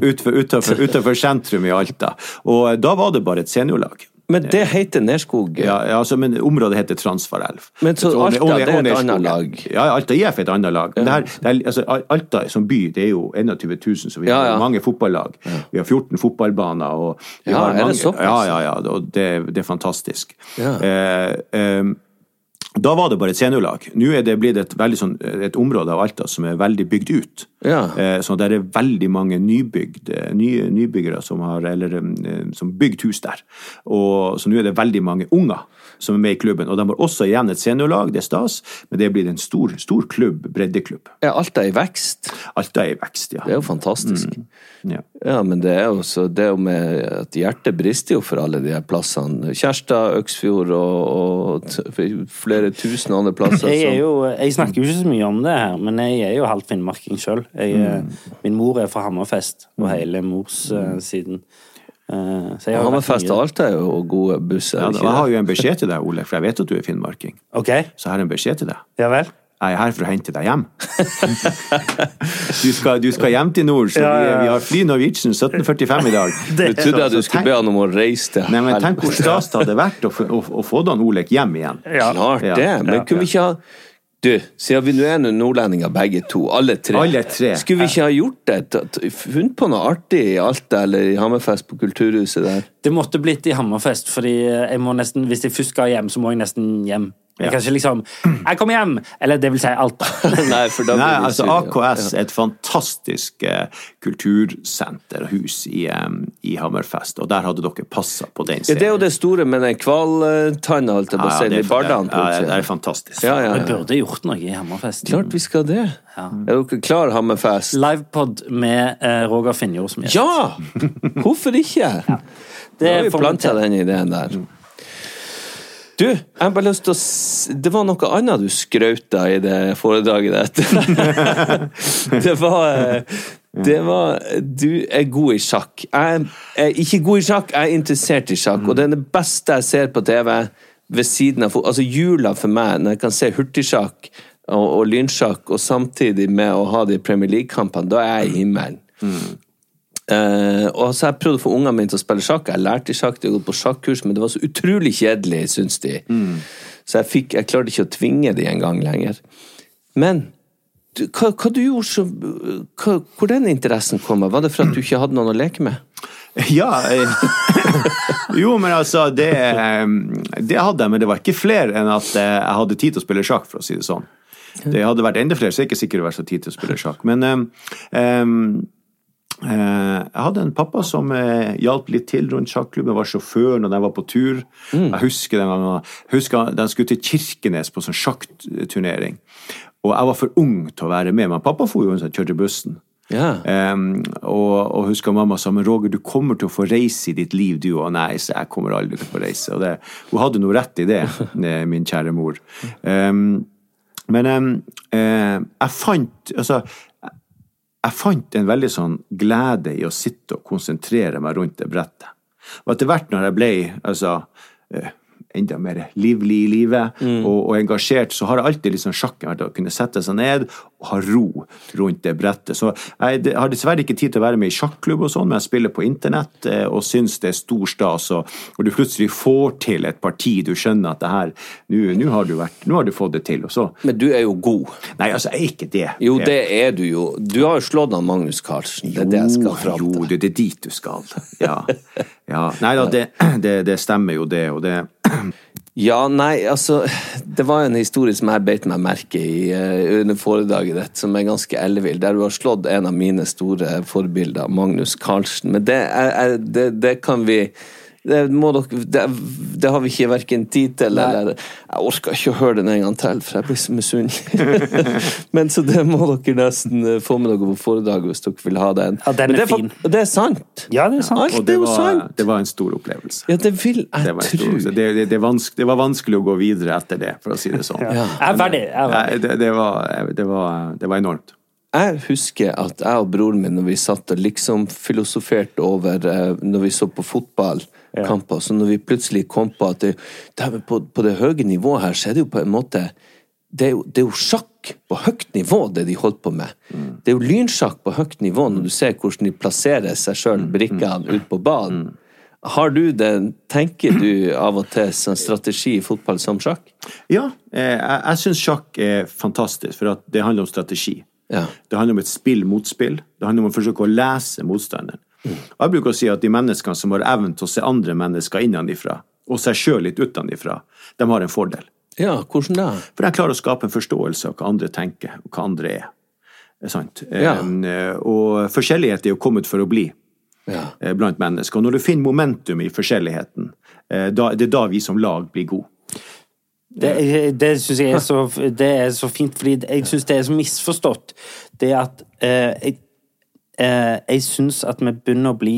utenfor, utenfor, utenfor sentrum i Alta. Og da var det bare et seniorlag. Men det heter Nerskog? Ja, ja, altså, men området heter Transfarelv. Men så Og- Alta, og- det er et annet lag? Ja, Alta IF er et annet lag. Ja. det her, er, altså, Alta som by, det er jo 21 000, så vi har ja. mange fotballag. Vi har 14 fotballbaner. Og vi Ja, har er det såpass? Ja, ja, ja. Og det, det er fantastisk. Ja. Eh, ehm, da var det bare et seniorlag. Nå er det blitt et, veldig sånn, et område av Alta som er veldig bygd ut. Ja. Eh, Så det er veldig mange nybygd, eh, nye, nybyggere som har eller, eh, som bygd hus der. Og, så nå er det veldig mange unger som er med i klubben. Og de har også igjen et seniorlag, det er stas, men det blir en stor, stor klubb, breddeklubb. Er Alta i vekst? Alta er i vekst, ja. Det er jo fantastisk. ja. Ja, men det er jo så Det er jo med at hjertet brister jo for alle de her plassene. Kjærstad, Øksfjord og, og flere tusen andre plasser. Jeg, er jo, jeg snakker jo ikke så mye om det her, men jeg er jo halvt finnmarking sjøl. Min mor er fra Hammerfest, og hele morssiden. Uh, så jeg har vært Hammerfest og Alta er jo gode busser. ja da, jeg har jo en beskjed til deg, Ole, for jeg vet at du er finnmarking. Okay. Så jeg har en beskjed til deg. ja vel? Jeg er her for å hente deg hjem. Du skal, du skal hjem til nord, så Ja, ja, vi, ja. vi har fly Norwegian 17.45 i dag. det du trodde at du skulle be han om å reise til Nei, men tenk hvor stas det hadde vært å, få- å, å få Dan Olek hjem igjen. Klart det, men kunne vi ikke ha Du, siden vi nå er noen nordlendinger begge to, alle tre, Alle tre. skulle vi ikke ha gjort det? Funnet på noe artig i Alta eller i Hammerfest på Kulturhuset der? Det måtte blitt i Hammerfest, fordi jeg må nesten, hvis jeg først skal hjem, så må jeg nesten hjem. Jeg Kanskje liksom 'Jeg kommer hjem!' Eller det vil si alt. Nei, for da Nei, altså. AKS er et fantastisk eh, kultursenter hus i, um, i Hammerfest, og der hadde dere passa på den Ja, det er jo det store med den hvaltanna, holdt jeg på å si, i Bardalen. Ja, det er fantastisk. Ja, ja, Vi burde gjort noe i Hammerfest. Klart vi skal det. Er dere klar, Hammerfest? Livepod med eh, Roger Finjord som gjest. Ja! Hvorfor ikke? Det Da har vi planta den ideen der. Du, jeg har bare lyst til å Det var noe annet du skrauta i det foredraget ditt. det var eh, det var Du er god i sjakk. Jeg er ikke god i sjakk, jeg er interessert i sjakk. Og det er det beste jeg ser på TV ved siden av Altså jula for meg, når jeg kan se hurtigsjakk og, og lynsjakk, og samtidig med å ha de Premier League-kampene, da er jeg i himmelen. Eh, og så jeg prøvd å få ungene mine til å spille sjakk. Jeg lærte sjakk, de har gått på sjakkurs, men det var så utrolig kjedelig, syns de. Så jeg, fikk, jeg klarte ikke å tvinge de engang lenger. Men du, hva, hva du gjorde så hva, Hvor den interessen kom av? Var det for at du ikke hadde noen å leke med? Ja Jo, men altså, det, eh, det hadde jeg, men det var ikke flere enn at eh, jeg hadde tid til å spille sjakk, for å si det sånn. Det hadde vært enda flere, så jeg er ikke sikkert det var så tid til å spille sjakk. Men um, jeg hadde en pappa som eh, hjalp litt til rundt sjakklubben, var sjåfør når de var på tur. Jeg husker den gangen, husker de skulle til Kirkenes på sånn sjakkturnering. Og jeg var for ung til å være med, men pappa for jo, så kjørte bussen. Ja. Um, og, og husker mamma sa men Roger, du kommer til å få reise i ditt liv, du. Og nei, så jeg kommer aldri til å få reise. Det, hun hadde noe rett i det, eh, min kjære mor. Um, men um, eh, jeg fant Altså, jeg fant en veldig sånn glede i å sitte og konsentrere meg rundt det brettet. Og etter hvert når jeg ble altså, eh, enda mer livlig i livet og, og engasjert, så har jeg alltid liksom sjakken vært å kunne sette seg ned ha ro rundt det brettet. Så jeg har dessverre ikke tid til å være med i sjakklubb og sånn, men jeg spiller på internett eh, og syns det er stor stas, og, du plutselig får til et parti, du skjønner at det her, nå har du vært, nå har du fått det til, og så Men du er jo god. Nei, altså, jeg er ikke det. Jo, det er du jo. Du har jo slått han Magnus Carlsen. Det er det jeg skal fram Jo, til. det, det er dit du skal. Ja. ja. Nei da, det, det, det stemmer jo, det. Og det Ja, nei, altså Det var en historie som jeg beit meg merke i uh, under foredraget ditt, som er ganske ellevill, der du har slått en av mine store forbilder, Magnus Carlsen. Men det, er, er, det, det kan vi Det, må dere, det, det har vi ikke verken tid til eller Jeg orker ikke å høre den en gang til, for jeg blir så misunnelig. Men så det må dere nesten eh, få med dere på foredraget hvis dere vil ha den. Ja, den Men er det fin. Og det er sant. Ja, det er sant. Alt det er jo var, sant. det var en stor opplevelse. Ja, det vil jeg var, tro. det, det, det, vanskelig, det var vanskelig å gå videre etter det, for å si det sånn. Jeg er ferdig. Jeg er ferdig. det, det, var, det, var, det var enormt. Jeg husker at jeg og broren min, når vi satt og liksom filosoferte over eh, Når vi så på fotballkamper, så når vi plutselig kom på at det, det på, på det høye nivået her, så er det jo på en måte det er, jo, det er jo sjakk på høyt nivå, det de holdt på med. Det er jo lynsjakk på høyt nivå, når du ser hvordan de plasserer seg sjøl, brikkene, ut på banen. Har du det, tenker du av og til som strategi i fotball som sjakk? Ja, eh, jeg, jeg syns sjakk er fantastisk, for det handler om strategi. Ja. Det handler om et spill-motspill. Det handler om å forsøke å lese motstanderen. Og Jeg bruker å si at de menneskene som har evnen til å se andre mennesker innenfra, og seg sjøl litt utenfra, de har en fordel. Ja, hvordan da? For de klarer å skape en forståelse av hva andre tenker, og hva andre er. Sant. Ja. Eh, Og forskjellighet er jo kommet for å bli Ja. eh, blant mennesker. Og når du finner momentum i forskjelligheten, eh, da, det er da vi som lag blir gode. Det, det syns jeg er så, det er så fint, fordi jeg syns det er så misforstått. Det at eh, jeg, eh, jeg syns at vi begynner å bli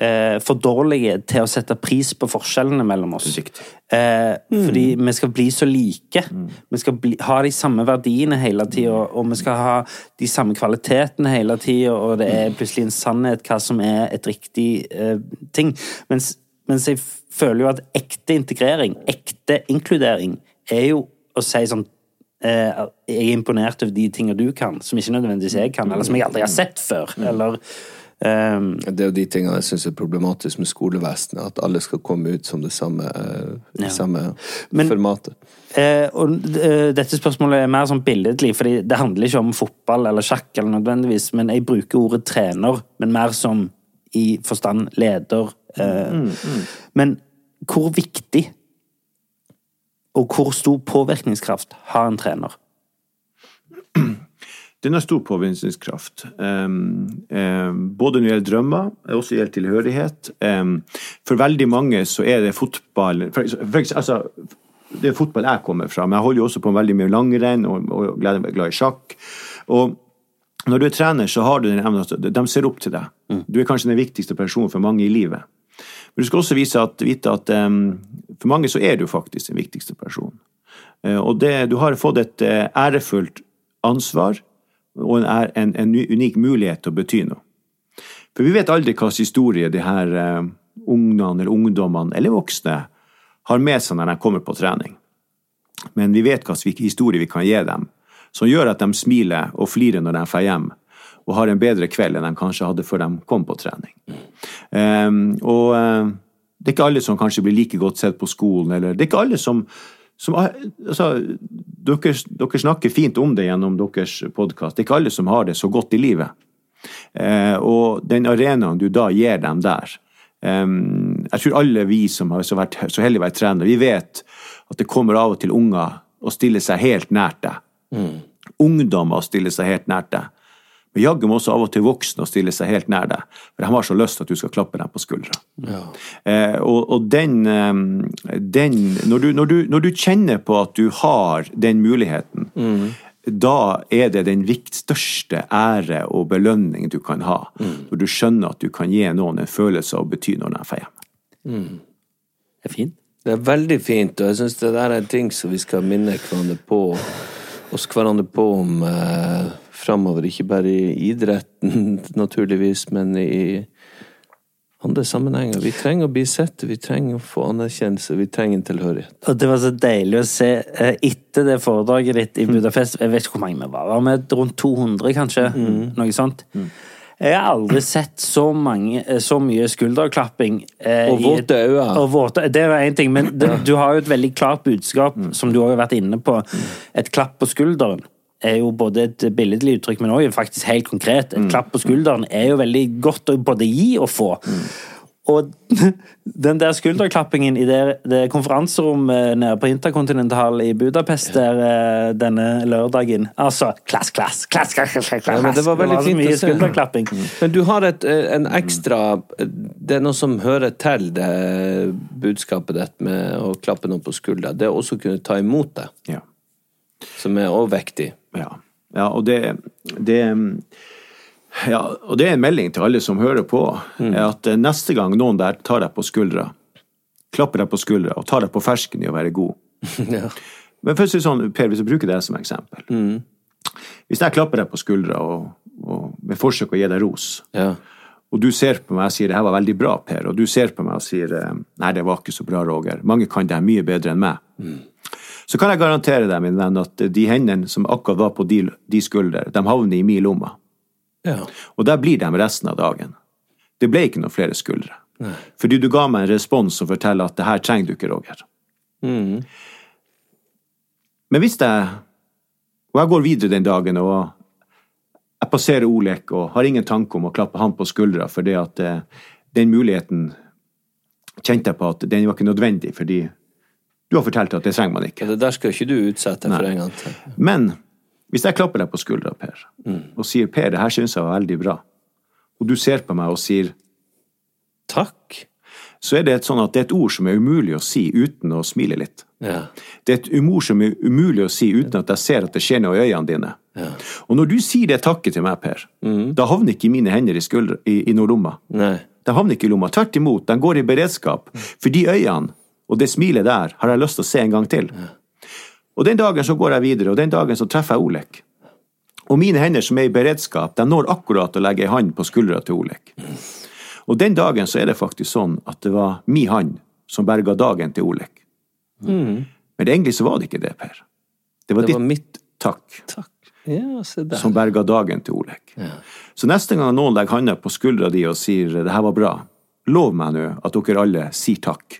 eh, for dårlige til å sette pris på forskjellene mellom oss. Eh, mm. Fordi vi skal bli så like. Vi skal bli, ha de samme verdiene hele tida, og vi skal ha de samme kvalitetene hele tida, og det er plutselig en sannhet hva som er et riktig eh, ting. Mens, mens jeg føler jo at ekte integrering, ekte inkludering, er jo å si sånn eh, Jeg er imponert over de tingene du kan, som ikke nødvendigvis jeg kan, eller som jeg aldri har sett før. Eller Um, Det er jo de tingene jeg syns er problematisk med skolevesenet, at alle skal komme ut som det samme, eh, i Ja. samme Men- formatet. Eh, og eh, dette spørsmålet er mer sånn billedlig, for det handler ikke om fotball eller sjakk, eller nødvendigvis, men jeg bruker ordet trener, men mer som i forstand leder. Eh, Men hvor viktig og hvor stor påvirkningskraft har en trener? Den har stor påvirkningskraft. Både når det gjelder drømmer, og også gjelder tilhørighet. For veldig mange så er det fotball for, for, altså, Det er fotball jeg kommer fra, men jeg holder jo også på med veldig mye langrenn og, og glad, glad i sjakk. Og når du er trener, så har du den evnen at de ser opp til deg. Du er kanskje den viktigste personen for mange i livet. Men du skal også at, vite at um, for mange så er du faktisk den viktigste personen. Uh, og det, du har fått et uh, ærefullt ansvar og en, en, en unik mulighet til å bety noe. For vi vet aldri slags historie de her uh, ungene eller ungdommene eller voksne har med seg når de kommer på trening. Men vi vet slags historie vi kan gi dem, som gjør at de smiler og flirer når de drar hjem, og har en bedre kveld enn de kanskje hadde før de kom på trening. Um, og eh, det er ikke alle som kanskje blir like godt sett på skolen, eller det er ikke alle som, som altså, dere, dere snakker fint om det gjennom deres podkast. Det er ikke alle som har det så godt i livet. Uh, og den arenaen du da gir dem der um, Jeg tror alle vi som har så vært så heldige å være trenere, vi vet at det kommer av og til unger og stiller seg helt nært deg. Ungdommer stiller seg helt nært deg. Men jaggu må også av og til voksne og stille seg helt nær deg. For de har så lyst til at du skal klappe dem på skuldra. Eh, og, og den, eh, den når, du, når, du, når du kjenner på at du har den muligheten, da er det den vikt, største ære og belønning du kan ha. Når du skjønner at du kan gi noen en følelse av å bety når de får hjem. Det er fint. Det er veldig fint, og jeg syns det der er en ting som vi skal minne hverandre på, oss hverandre på om eh, framover. Ikke bare i idretten, naturligvis, men i andre sammenhenger. Vi trenger å bli sett, vi trenger å få anerkjennelse, vi trenger en tilhørighet. Og det var så deilig å se eh, etter det foredraget ditt i Budapest Jeg vet ikke hvor mange vi var. Var med rundt 200, kanskje? Noe sånt. Jeg har aldri sett så, mange, eh, så mye skulderklapping. eh, Og våte øyne. Og våte, det jo én ting, men det, du har jo et veldig klart budskap, som du òg har vært inne på. Et klapp på skulderen er jo både et billedlig uttrykk, men også faktisk helt konkret. Et klapp på skulderen er jo veldig godt å både gi og få. Og den der skulderklappingen i det, det konferanserommet nede på Intercontinental i Budapest der eh, denne lørdagen Altså, klass, klass, klass, klass, klass, klass. Ja, men det var veldig så fint å mye se. Mm. Men du har et, eh, en ekstra Det er noe som hører til det budskapet ditt med å klappe noen på skuldra. Det å også kunne ta imot det, Ja. som er også viktig. Ja, ja og det, det ja, og det er en melding til alle som hører på, er at eh, neste gang noen der tar deg på skuldra, klapper deg på skuldra og tar deg på fersken i å være god. Ja. Men først er det sånn, Per, hvis jeg bruker deg som eksempel. Hvis jeg klapper deg på skuldra og, og med forsøk å gi deg ros, Ja. og du ser på meg og sier 'det her var veldig bra', Per, og du ser på meg og sier eh, 'nei, det var ikke så bra, Roger', mange kan det her mye bedre enn meg, så kan jeg garantere deg, min venn, at de hendene som akkurat var på de, de skulder, de havner i min lomme. ja. Og der blir de resten av dagen. Det ble ikke noen flere skuldre. Fordi du ga meg en respons som forteller at det her trenger du ikke, Roger. Men hvis jeg Og jeg går videre den dagen, og jeg passerer Olek og har ingen tanke om å klappe han på skuldra, fordi at eh, den muligheten kjente jeg på at den var ikke nødvendig, fordi du har fortalt at det trenger man ikke. Det der skal ikke du utsette for Nei. en gang til. Men hvis jeg klapper deg på skuldra, Per, og sier 'Per, det her syns jeg var veldig bra', og du ser på meg og sier Takk. så er det et sånn at det er et ord som er umulig å si uten å smile litt. Ja. Det er et ord som er umulig å si uten at jeg ser at det skjer noe i øynene dine. Og når du sier det takket til meg, Per, da havner ikke mine hender i, skuldre, i, i noen lomma. Nei. De havner ikke i lomma. Tvert imot, de går i beredskap. For de øynene og det smilet der har jeg lyst til å se en gang til. Og den dagen så går jeg videre, og den dagen så treffer jeg Olek. Og mine hender som er i beredskap, de når akkurat å legge ei hand på skuldra til Olek. Og den dagen så er det faktisk sånn at det var mi hand som berga dagen til Olek. Men egentlig så var det ikke det, Per. Det var Det var ditt mitt takk takk. Ja, som berga dagen til Olek. Så neste gang noen legger handa på skuldra di og sier 'det her var bra', lov meg nå at dere alle sier takk.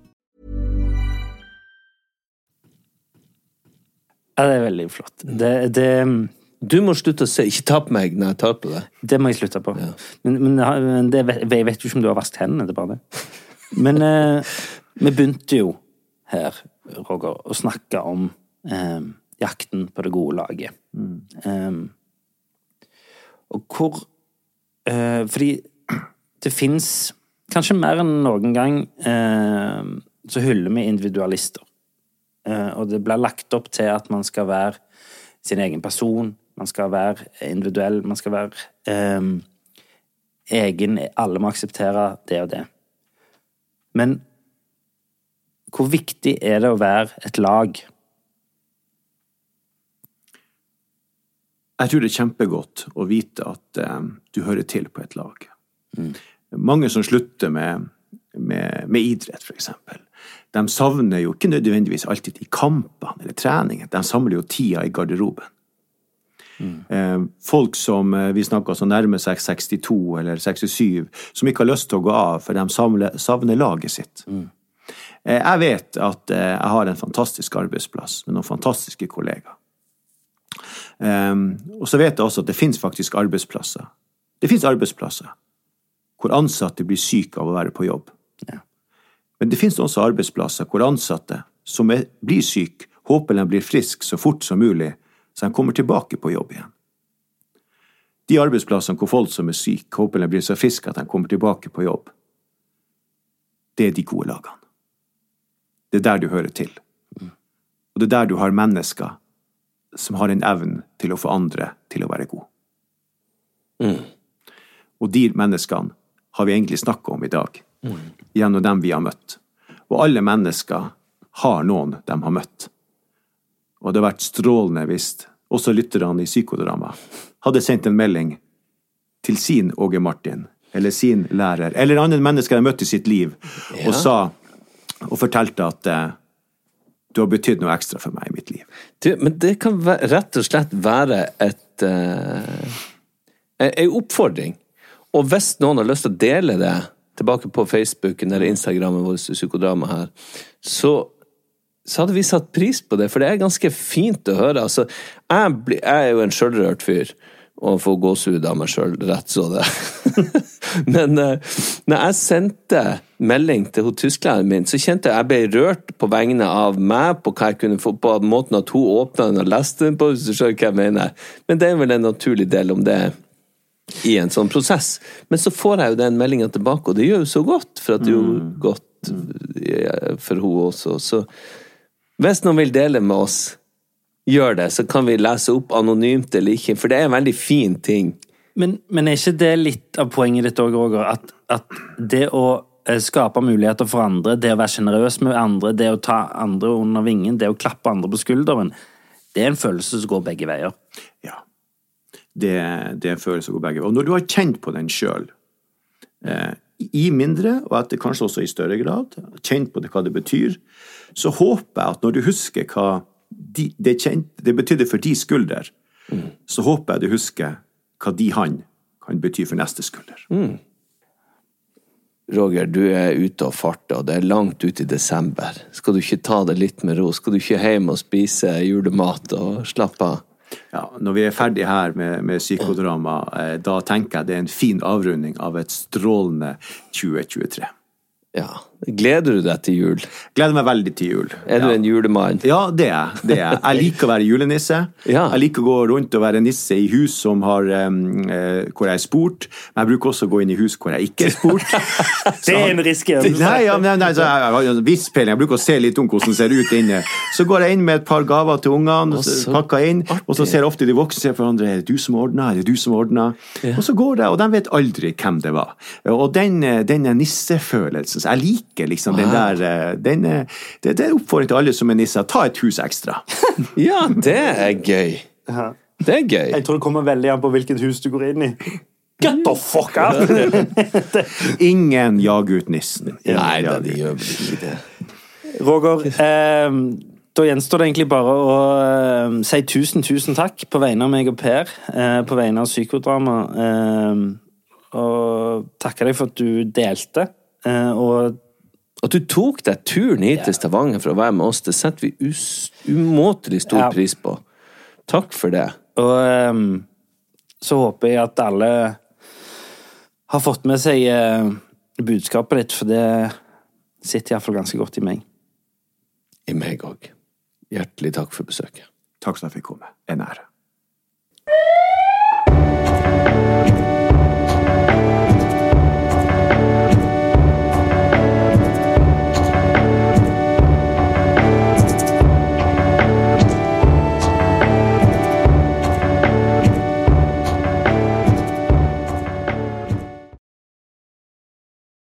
Ja, det er veldig flott. Det, det, Du må slutte å se Ikke ta på meg når jeg tar på deg. det må jeg slutte på. Men, men, men det, jeg vet jo ikke om du har vasket hendene, det er bare det. Men eh, vi begynte jo her, Roger, å snakke om eh, jakten på det gode laget. Eh, og hvor eh, Fordi det fins kanskje mer enn noen gang eh, så hyller vi individualister. Eh, og det blir lagt opp til at man skal være sin egen person, man skal være individuell, man skal være eh, egen Alle må akseptere det og det. Men hvor viktig er det å være et lag? Jeg tror det er kjempegodt å vite at eh, du hører til på et lag. Mange som slutter med med, med idrett, for eksempel. De savner jo ikke nødvendigvis alltid i kampene eller treningen, de samler jo tida i garderoben. Mm. Folk som eh, vi snakker som nærmer seg 62 eller 67, som ikke har lyst til å gå av, for de savner, savner laget sitt. Mm. Jeg vet at eh, jeg har en fantastisk arbeidsplass med noen fantastiske kollegaer. Um, og så vet jeg også at det finnes faktisk arbeidsplasser. Det finnes arbeidsplasser hvor ansatte blir syke av å være på jobb. Men det finnes også arbeidsplasser hvor ansatte som er, blir syke, håper de blir friske så fort som mulig, så de kommer tilbake på jobb igjen. De arbeidsplassene hvor folk som er syke, håper de blir så friske at de kommer tilbake på jobb, det er de gode lagene. Det er der du hører til. Og det er der du har mennesker som har en evne til å få andre til å være gode. Og de menneskene har vi egentlig snakka om i dag, gjennom dem vi har møtt. Og alle mennesker har noen de har møtt. Og det hadde vært strålende hvis også lytterne i Psykodrama hadde sendt en melding til sin Åge Martin, eller sin lærer, eller andre mennesker de har møtt i sitt liv, Ja. og sa og fortalte at eh, du har betydd noe ekstra for meg i mitt liv. Du, men det kan være, rett og slett være et en en oppfordring. Og hvis noen har lyst til å dele det tilbake på Facebooken eller Instagrammen vår, Psykodrama her, så, så hadde vi satt pris på det, for det er ganske fint å høre. Altså, jeg, bli, jeg er jo en sjølrørt fyr, og får gåsehud av meg sjøl, rett så det. Men eh, når jeg sendte melding til hun tysklæreren min, så kjente jeg jeg ble rørt på vegne av meg, på hva jeg kunne få på måten at hun åpna den og leste den på, hvis du skjønner hva jeg mener. Men det er vel en naturlig del om det i en sånn prosess. Men så får jeg jo den meldinga tilbake, og det gjør jo så godt, for at det gjorde godt eh, for hun også. Så hvis noen vil dele med oss, gjør det, så kan vi lese opp anonymt eller ikke, for det er en veldig fin ting. Men, men er ikke det litt av poenget ditt òg, Roger? At, at det å eh, skape muligheter for andre, det å være sjenerøs med andre, det å ta andre under vingen, det å klappe andre på skulderen, det er en følelse som går begge veier. Det, det er en følelse som går begge Og når du har kjent på den sjøl, eh, i mindre, og etter kanskje også i større grad, kjent på det, hva det betyr, så håper jeg at når du husker hva de, det, kjent, det betydde for de skulder, så håper jeg du husker hva de han kan bety for neste skulder. Roger, du er ute og farter, og det er langt ut i desember. Skal du ikke ta det litt med ro? Skal du ikke hjem og spise julemat og slappe av? Ja, når vi er ferdig her med, med psykodrama, eh, da tenker jeg det er en fin avrunding av et strålende 2023. Ja. Gleder du deg til jul? Gleder meg veldig til jul. Er du en julemann? Ja, det er jeg. er jeg. Jeg liker å være julenisse. Jeg liker å gå rundt og være nisse i hus som har, um, uh, hvor jeg er spurt. Men jeg bruker også å gå inn i hus hvor jeg ikke er spurt. Det er en risky. Nei, ja, nei, nei, så jeg har jo en viss peiling. Jeg bruker å se litt om hvordan det ser ut inne. Så går jeg inn med et par gaver til ungene, pakker inn, og så ser ofte de voksne ser på hverandre Er det du som ordna? Er det du som ordna? Og så går det, og de vet aldri hvem det var. Og den, eh, den nissefølelsen så Jeg liker liksom den der eh, den, eh, det, det er oppfordring til alle som er nisser. Ta et hus ekstra. Ja, det er gøy. Det er gøy. Jeg tror det kommer veldig an på hvilket hus du går inn i. Get the fuck out! Ingen jager ut nissen. Ingen Nei da, de gjør vel ikke det. Roger, eh, da gjenstår det egentlig bare å eh, si tusen, tusen takk på vegne av meg og Per. Eh, på vegne av Psykodrama. Eh, og takke deg for at du delte. Eh, og at du tok deg turen hit til Stavanger for å være med oss, det setter vi umåtelig stor pris på. Takk for det. Og um, så håper jeg at alle har fått med seg uh, budskapet ditt, for det sitter iallfall ganske godt i meg. I meg òg. Hjertelig takk for besøket. Takk for at jeg fikk komme. En ære.